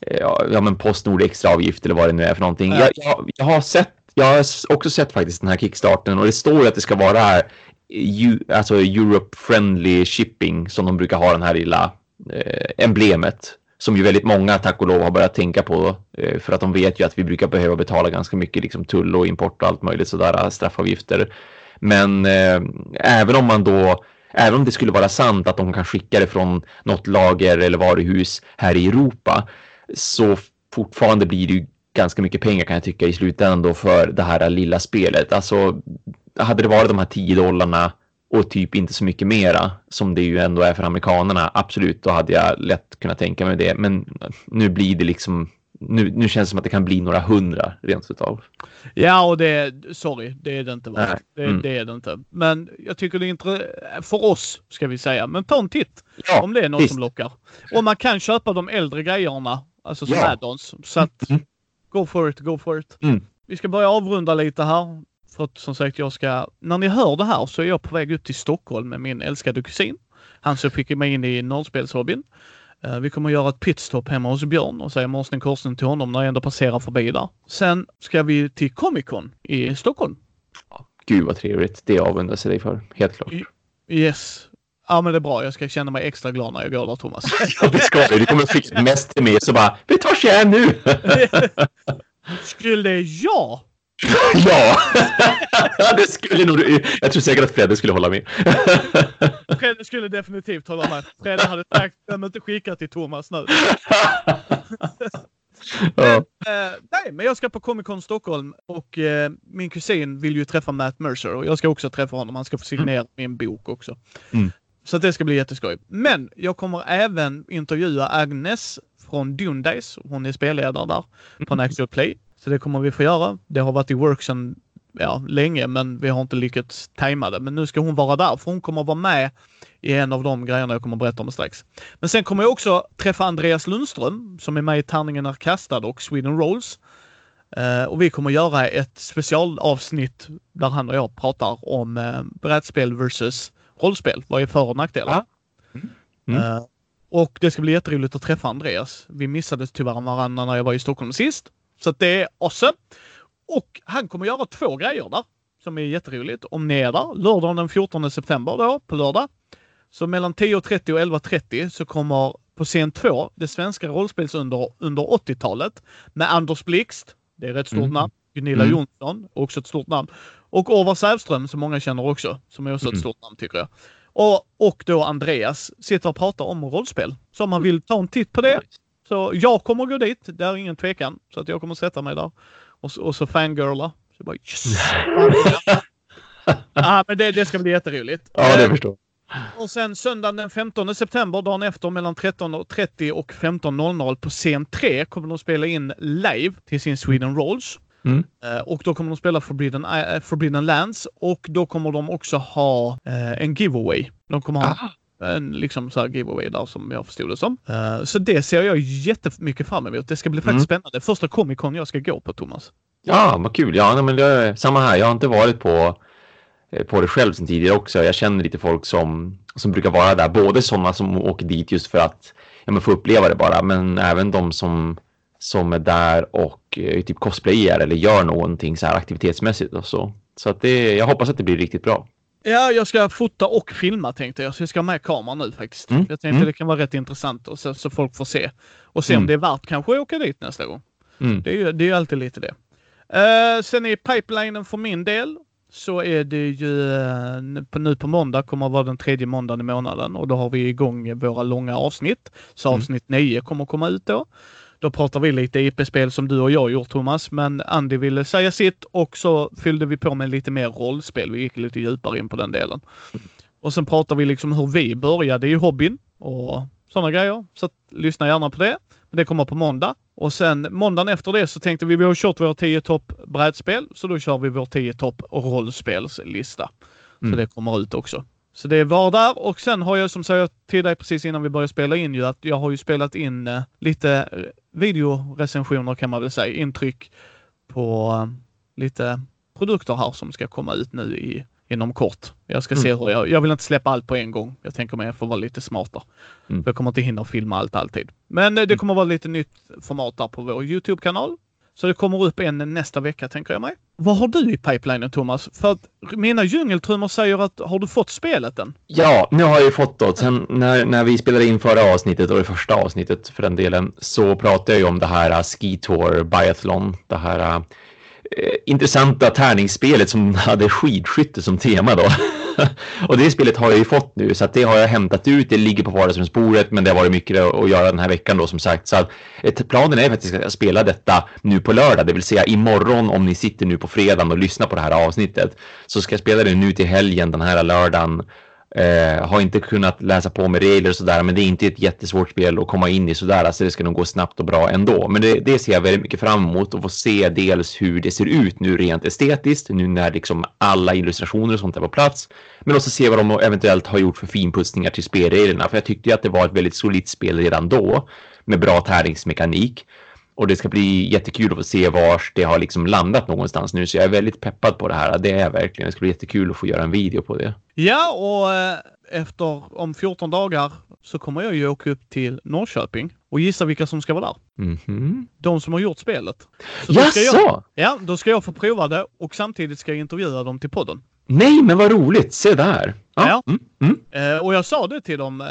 eh, ja, men Postnord extra avgift eller vad det nu är för någonting. Jag, jag, jag, har sett, jag har också sett faktiskt den här kickstarten och det står att det ska vara här, alltså Europe friendly shipping som de brukar ha den här lilla eh, emblemet som ju väldigt många, tack och lov, har börjat tänka på. Eh, för att de vet ju att vi brukar behöva betala ganska mycket liksom, tull och import och allt möjligt sådär, eh, straffavgifter. Men eh, även om man då, även om det skulle vara sant att de kan skicka det från något lager eller varuhus här i Europa, så fortfarande blir det ju ganska mycket pengar kan jag tycka i slutändan då för det här lilla spelet. Alltså, hade det varit de här 10 dollarna och typ inte så mycket mera som det ju ändå är för amerikanerna. Absolut, då hade jag lätt kunnat tänka mig det. Men nu blir det liksom, nu, nu känns det som att det kan bli några hundra rent utav. Ja, och det, sorry, det är det inte. Va? Det, mm. det, är det inte. Men jag tycker det är intressant för oss ska vi säga. Men ta en titt ja, om det är något visst. som lockar. Och man kan köpa de äldre grejerna, alltså som ja. add-ons. Så att mm. go for it, go for it. Mm. Vi ska börja avrunda lite här. För att som sagt, jag ska... När ni hör det här så är jag på väg upp till Stockholm med min älskade kusin. Han som fick mig in i nollspelshobbyn. Uh, vi kommer att göra ett pitstop hemma hos Björn och säga morsning korsning till honom när jag ändå passerar förbi där. Sen ska vi till Comic Con i Stockholm. Gud vad trevligt. Det avundas jag dig för. Helt klart. Yes. Ja men det är bra. Jag ska känna mig extra glad när jag går där Thomas. ja det ska du. Du kommer fixa mest till mig så bara, vi tar här nu. Skulle jag ja, det skulle nog Jag tror säkert att Fredde skulle hålla med. Fredde skulle definitivt hålla med. Fredde hade sagt, glöm inte skicka till Thomas nu. men, eh, nej, men jag ska på Comic Con Stockholm och eh, min kusin vill ju träffa Matt Mercer och jag ska också träffa honom. Han ska få signera mm. min bok också. Mm. Så det ska bli jätteskoj. Men jag kommer även intervjua Agnes från Dundays. Hon är spelledare där på mm. Actual Play. Så det kommer vi få göra. Det har varit i worksen ja, länge men vi har inte lyckats tajma det. Men nu ska hon vara där för hon kommer vara med i en av de grejerna jag kommer berätta om strax. Men sen kommer jag också träffa Andreas Lundström som är med i Tärningen är kastad och Sweden Rolls. Uh, och vi kommer göra ett specialavsnitt där han och jag pratar om uh, brädspel versus rollspel. Vad är för och nackdelar? Ja. Mm. Uh, och det ska bli jätteroligt att träffa Andreas. Vi missade tyvärr varandra när jag var i Stockholm sist. Så det är awesome. Och han kommer göra två grejer där som är jätteroligt. Om ni är där, lördagen den 14 september då, på lördag. Så mellan 10.30 och 11.30 så kommer på scen 2, det svenska rollspelsunder under 80-talet med Anders Blixt, det är ett stort mm. namn, Gunilla mm. Jonsson, också ett stort namn, och Orvar Sävström som många känner också, som är också mm. ett stort namn tycker jag. Och, och då Andreas sitter och pratar om rollspel. Så om man vill ta en titt på det. Så jag kommer gå dit, det är ingen tvekan. Så att jag kommer sätta mig där och, och så fangirla. Så bara yes! ah, men det, det ska bli jätteroligt. Ja, det förstår och sen söndagen den 15 september, dagen efter mellan 13.30 och 15.00 på scen 3 kommer de spela in live till sin Sweden Rolls. Mm. Uh, och då kommer de spela Forbidden, uh, Forbidden Lands och då kommer de också ha en giveaway. De kommer ha ah. En liksom så här giveaway där som jag förstod det som. så det ser jag jättemycket fram emot. Det ska bli faktiskt mm. spännande. Första Comic Con jag ska gå på, Thomas. Ja, vad kul. Ja, men det är samma här. Jag har inte varit på Eh, på det själv sen tidigare också. Jag känner lite folk som, som brukar vara där, både sådana som åker dit just för att ja, men få uppleva det bara, men även de som, som är där och eh, typ cosplayar eller gör någonting så här aktivitetsmässigt och så. Så att det, jag hoppas att det blir riktigt bra. Ja, jag ska fota och filma tänkte jag, så jag ska ha med kameran nu faktiskt. Mm. Jag tänkte mm. det kan vara rätt intressant och så, så folk får se. Och se mm. om det är värt kanske att åka dit nästa gång. Mm. Det är ju det är alltid lite det. Uh, sen är pipelinen för min del så är det ju eh, nu på måndag kommer att vara den tredje måndagen i månaden och då har vi igång våra långa avsnitt. Så mm. avsnitt 9 kommer komma ut då. Då pratar vi lite IP-spel som du och jag gjort Thomas, men Andy ville säga sitt och så fyllde vi på med lite mer rollspel. Vi gick lite djupare in på den delen. Och sen pratar vi liksom hur vi började i hobbyn och sådana grejer. Så att, lyssna gärna på det. Det kommer på måndag. Och sen måndagen efter det så tänkte vi, vi har kört våra 10 topp brädspel, så då kör vi vår 10 topp rollspelslista. Mm. Så det kommer ut också. Så det var där och sen har jag som sagt till dig precis innan vi började spela in ju att jag har ju spelat in eh, lite videorecensioner kan man väl säga, intryck på eh, lite produkter här som ska komma ut nu i inom kort. Jag ska mm. se hur jag, jag vill inte släppa allt på en gång. Jag tänker mig att jag får vara lite smartare. Mm. Jag kommer inte hinna filma allt alltid. Men eh, det mm. kommer vara lite nytt format där på vår Youtube-kanal. Så det kommer upp en nästa vecka tänker jag mig. Vad har du i pipelinen Thomas? För att mina djungeltrummor säger att har du fått spelet än? Ja, nu har jag ju fått det. Sen när, när vi spelade in förra avsnittet och det första avsnittet för den delen så pratade jag ju om det här uh, Ski Tour Biathlon. Det här uh, Eh, intressanta tärningsspelet som hade skidskytte som tema då. och det spelet har jag ju fått nu så att det har jag hämtat ut. Det ligger på vardagsrumsbordet men det har varit mycket att göra den här veckan då som sagt. Så att, ett, planen är faktiskt att spela detta nu på lördag, det vill säga imorgon om ni sitter nu på fredagen och lyssnar på det här avsnittet. Så ska jag spela det nu till helgen den här lördagen Eh, har inte kunnat läsa på med regler och sådär, men det är inte ett jättesvårt spel att komma in i sådär, alltså det ska nog gå snabbt och bra ändå. Men det, det ser jag väldigt mycket fram emot och få se dels hur det ser ut nu rent estetiskt, nu när liksom alla illustrationer och sånt är på plats, men också se vad de eventuellt har gjort för finputsningar till spelreglerna, för jag tyckte ju att det var ett väldigt solitt spel redan då med bra tärningsmekanik. Och det ska bli jättekul att få se var det har liksom landat någonstans nu. Så jag är väldigt peppad på det här. Det är verkligen. Det ska bli jättekul att få göra en video på det. Ja, och eh, efter om 14 dagar så kommer jag ju åka upp till Norrköping och gissa vilka som ska vara där. Mm -hmm. De som har gjort spelet. Så då ska jag, ja, då ska jag få prova det och samtidigt ska jag intervjua dem till podden. Nej, men vad roligt! Se där! Ja. ja. Mm, mm. Eh, och jag sa det till dem. Eh,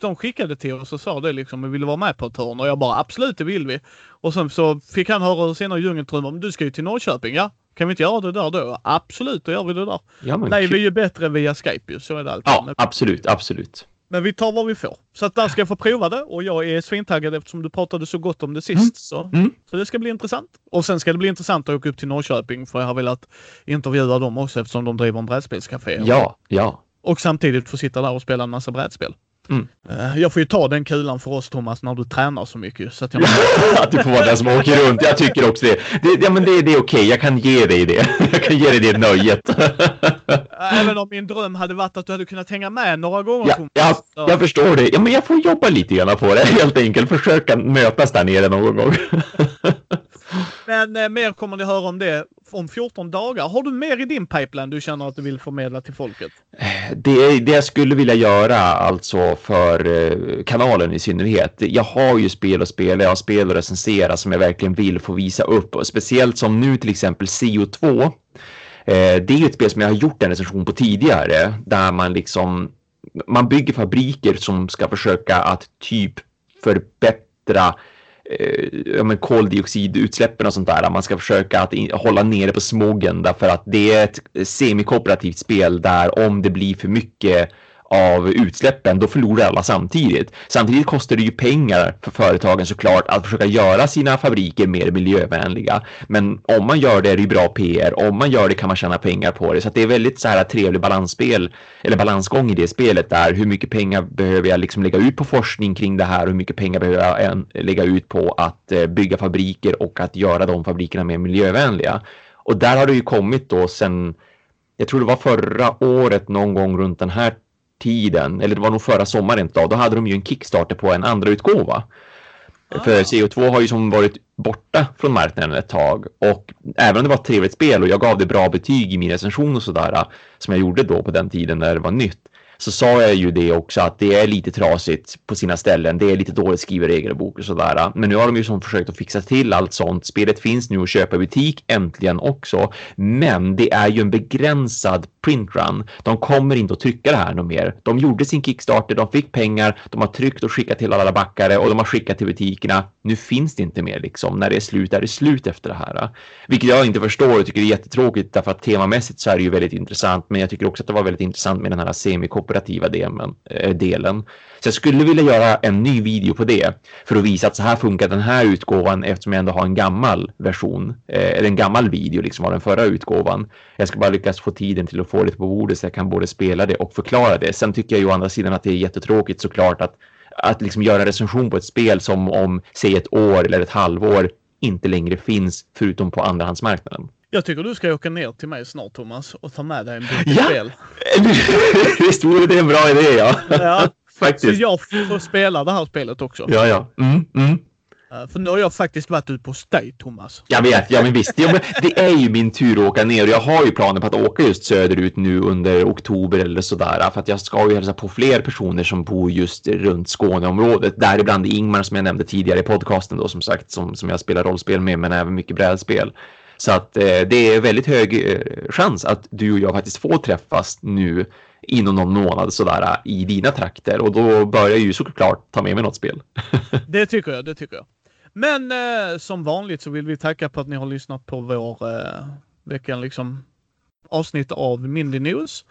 de skickade till oss och sa det liksom, vi ville vara med på ett hörn och jag bara absolut, det vill vi. Och sen så fick han höra senare djungeltrumman, men du ska ju till Norrköping, ja? Kan vi inte göra det där då? Absolut, då gör vi det där. Ja, Nej, vi är ju bättre via Skype ju, så är det alltid. Ja, absolut, absolut. Men vi tar vad vi får. Så att där ska jag få prova det och jag är svintaggad eftersom du pratade så gott om det sist. Mm. Så. Mm. så det ska bli intressant. Och sen ska det bli intressant att åka upp till Norrköping för jag har velat intervjua dem också eftersom de driver en brädspelscafé. Ja, ja. Och samtidigt få sitta där och spela en massa brädspel. Mm. Eh, jag får ju ta den kulan för oss Thomas när du tränar så mycket. Så att, jag... att du får vara den som åker runt. Jag tycker också det. det ja, men det, det är okej. Okay. Jag kan ge dig det. Jag kan ge dig det nöjet. Även om min dröm hade varit att du hade kunnat hänga med några gånger. Ja, Thomas, ja jag förstår det. Ja, men jag får jobba lite grann på det helt enkelt. Försöka mötas där nere någon gång. Men eh, mer kommer ni höra om det om 14 dagar. Har du mer i din pipeline du känner att du vill förmedla till folket? Det, det jag skulle vilja göra alltså för eh, kanalen i synnerhet. Jag har ju spel att spela, jag har spel att recensera som jag verkligen vill få visa upp och speciellt som nu till exempel CO2. Eh, det är ju ett spel som jag har gjort en recension på tidigare där man liksom man bygger fabriker som ska försöka att typ förbättra eh, men koldioxidutsläppen och sånt där. Man ska försöka att in, hålla nere på smogen därför att det är ett eh, semikooperativt spel där om det blir för mycket av utsläppen, då förlorar alla samtidigt. Samtidigt kostar det ju pengar för företagen såklart att försöka göra sina fabriker mer miljövänliga. Men om man gör det är det ju bra PR. Om man gör det kan man tjäna pengar på det. Så det är väldigt så här trevlig balansspel eller balansgång i det spelet där. Hur mycket pengar behöver jag liksom lägga ut på forskning kring det här? och Hur mycket pengar behöver jag lägga ut på att eh, bygga fabriker och att göra de fabrikerna mer miljövänliga? Och där har det ju kommit då sen jag tror det var förra året någon gång runt den här tiden, eller det var nog förra sommaren då, då hade de ju en Kickstarter på en andra utgåva. Ah. För CO2 har ju som varit borta från marknaden ett tag och även om det var ett trevligt spel och jag gav det bra betyg i min recension och sådär som jag gjorde då på den tiden när det var nytt så sa jag ju det också att det är lite trasigt på sina ställen. Det är lite dåligt skriven regelbok och sådär. Men nu har de ju som försökt att fixa till allt sånt. Spelet finns nu att köpa i butik äntligen också. Men det är ju en begränsad printrun. De kommer inte att trycka det här något mer. De gjorde sin Kickstarter, de fick pengar, de har tryckt och skickat till alla backare och de har skickat till butikerna. Nu finns det inte mer liksom. När det är slut är det slut efter det här. Vilket jag inte förstår och tycker är jättetråkigt därför att temamässigt så är det ju väldigt intressant. Men jag tycker också att det var väldigt intressant med den här semikooperativa eh, delen. Så jag skulle vilja göra en ny video på det för att visa att så här funkar den här utgåvan eftersom jag ändå har en gammal version eh, eller en gammal video liksom av den förra utgåvan. Jag ska bara lyckas få tiden till att få det på bordet så jag kan både spela det och förklara det. Sen tycker jag ju å andra sidan att det är jättetråkigt såklart att att liksom göra en recension på ett spel som om säg ett år eller ett halvår inte längre finns förutom på andrahandsmarknaden. Jag tycker du ska åka ner till mig snart Thomas och ta med dig en bit ja. spel. Visst vore det en bra idé ja. ja. Faktiskt. Så jag får spela det här spelet också. Ja, ja. Mm, mm. För nu har jag faktiskt varit ute på dig, Thomas. Jag vet, ja men visst. Ja, men det är ju min tur att åka ner och jag har ju planer på att åka just söderut nu under oktober eller sådär. För att jag ska ju hälsa på fler personer som bor just runt Skåneområdet. Däribland Ingmar som jag nämnde tidigare i podcasten då som sagt som, som jag spelar rollspel med men även mycket brädspel. Så att eh, det är väldigt hög eh, chans att du och jag faktiskt får träffas nu inom någon månad sådär i dina trakter och då bör jag ju såklart ta med mig något spel. det tycker jag, det tycker jag. Men eh, som vanligt så vill vi tacka på att ni har lyssnat på vår eh, veckan liksom avsnitt av Mindy News.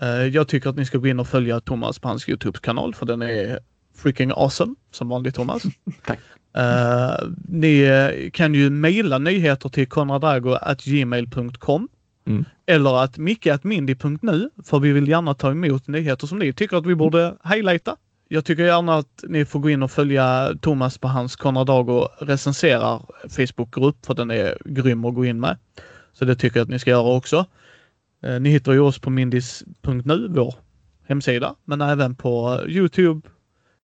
Eh, jag tycker att ni ska gå in och följa Thomas på hans Youtube-kanal för den är freaking awesome som vanligt Thomas. Tack. Uh, ni eh, kan ju mejla nyheter till konradrago.gmail.com mm. eller att micke.mindy.nu för vi vill gärna ta emot nyheter som ni tycker att vi borde highlighta. Jag tycker gärna att ni får gå in och följa Thomas på hans Konrad Dago recenserar Facebookgrupp för den är grym att gå in med. Så det tycker jag att ni ska göra också. Eh, ni hittar ju oss på mindis.nu, vår hemsida, men även på Youtube,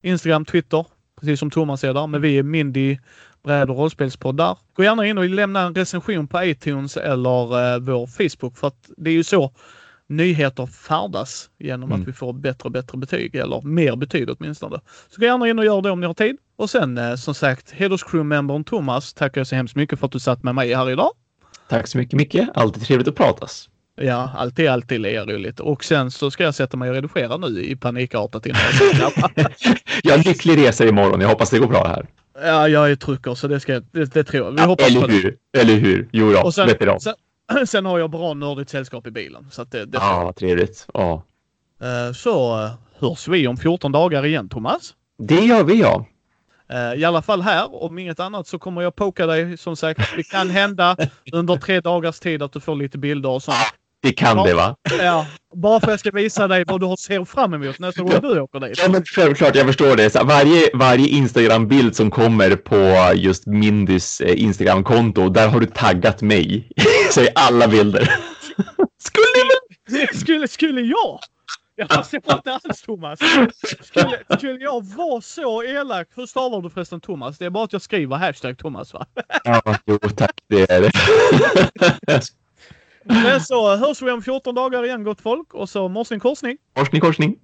Instagram, Twitter, precis som Thomas är där. Men vi är Mindy bräd och rollspelspoddar. Gå gärna in och lämna en recension på iTunes eller eh, vår Facebook för att det är ju så nyheter färdas genom mm. att vi får bättre och bättre betyg eller mer betyg åtminstone. Så gå gärna in och gör det om ni har tid. Och sen eh, som sagt, hederscrewmembern Thomas tackar jag så hemskt mycket för att du satt med mig här idag. Tack så mycket Micke, alltid trevligt att pratas. Ja, alltid, alltid roligt. Och sen så ska jag sätta mig och redigera nu i panikartat innan jag Jag har en lycklig resa imorgon. Jag hoppas det går bra här. Ja, jag är trucker så det, ska, det, det tror jag. Vi ja, hoppas eller hur? Det. Eller hur? Jo då, och sen, sen, sen, har jag bra nördigt sällskap i bilen. Så att det, det ja, vad trevligt. Ja. Uh, så uh, hörs vi om 14 dagar igen, Thomas. Det gör vi, ja. Uh, I alla fall här, om inget annat så kommer jag poka dig som sagt. Det kan hända under tre dagars tid att du får lite bilder och sånt. Det kan ja, det va? Ja, bara för att jag ska visa dig vad du har ser fram emot nästa gång du åker dit. Ja, men självklart, jag förstår det. Så varje, varje Instagram-bild som kommer på just Mindys eh, Instagram-konto, där har du taggat mig. så i alla bilder. skulle, skulle, skulle jag? Jag förstår inte alls Thomas. Skulle, skulle jag vara så elak? Hur stavar du förresten Thomas? Det är bara att jag skriver hashtag Thomas va? Ja, jo tack. Det är det. Men så hörs vi om 14 dagar igen gott folk och så morsning korsning. Morsning korsning.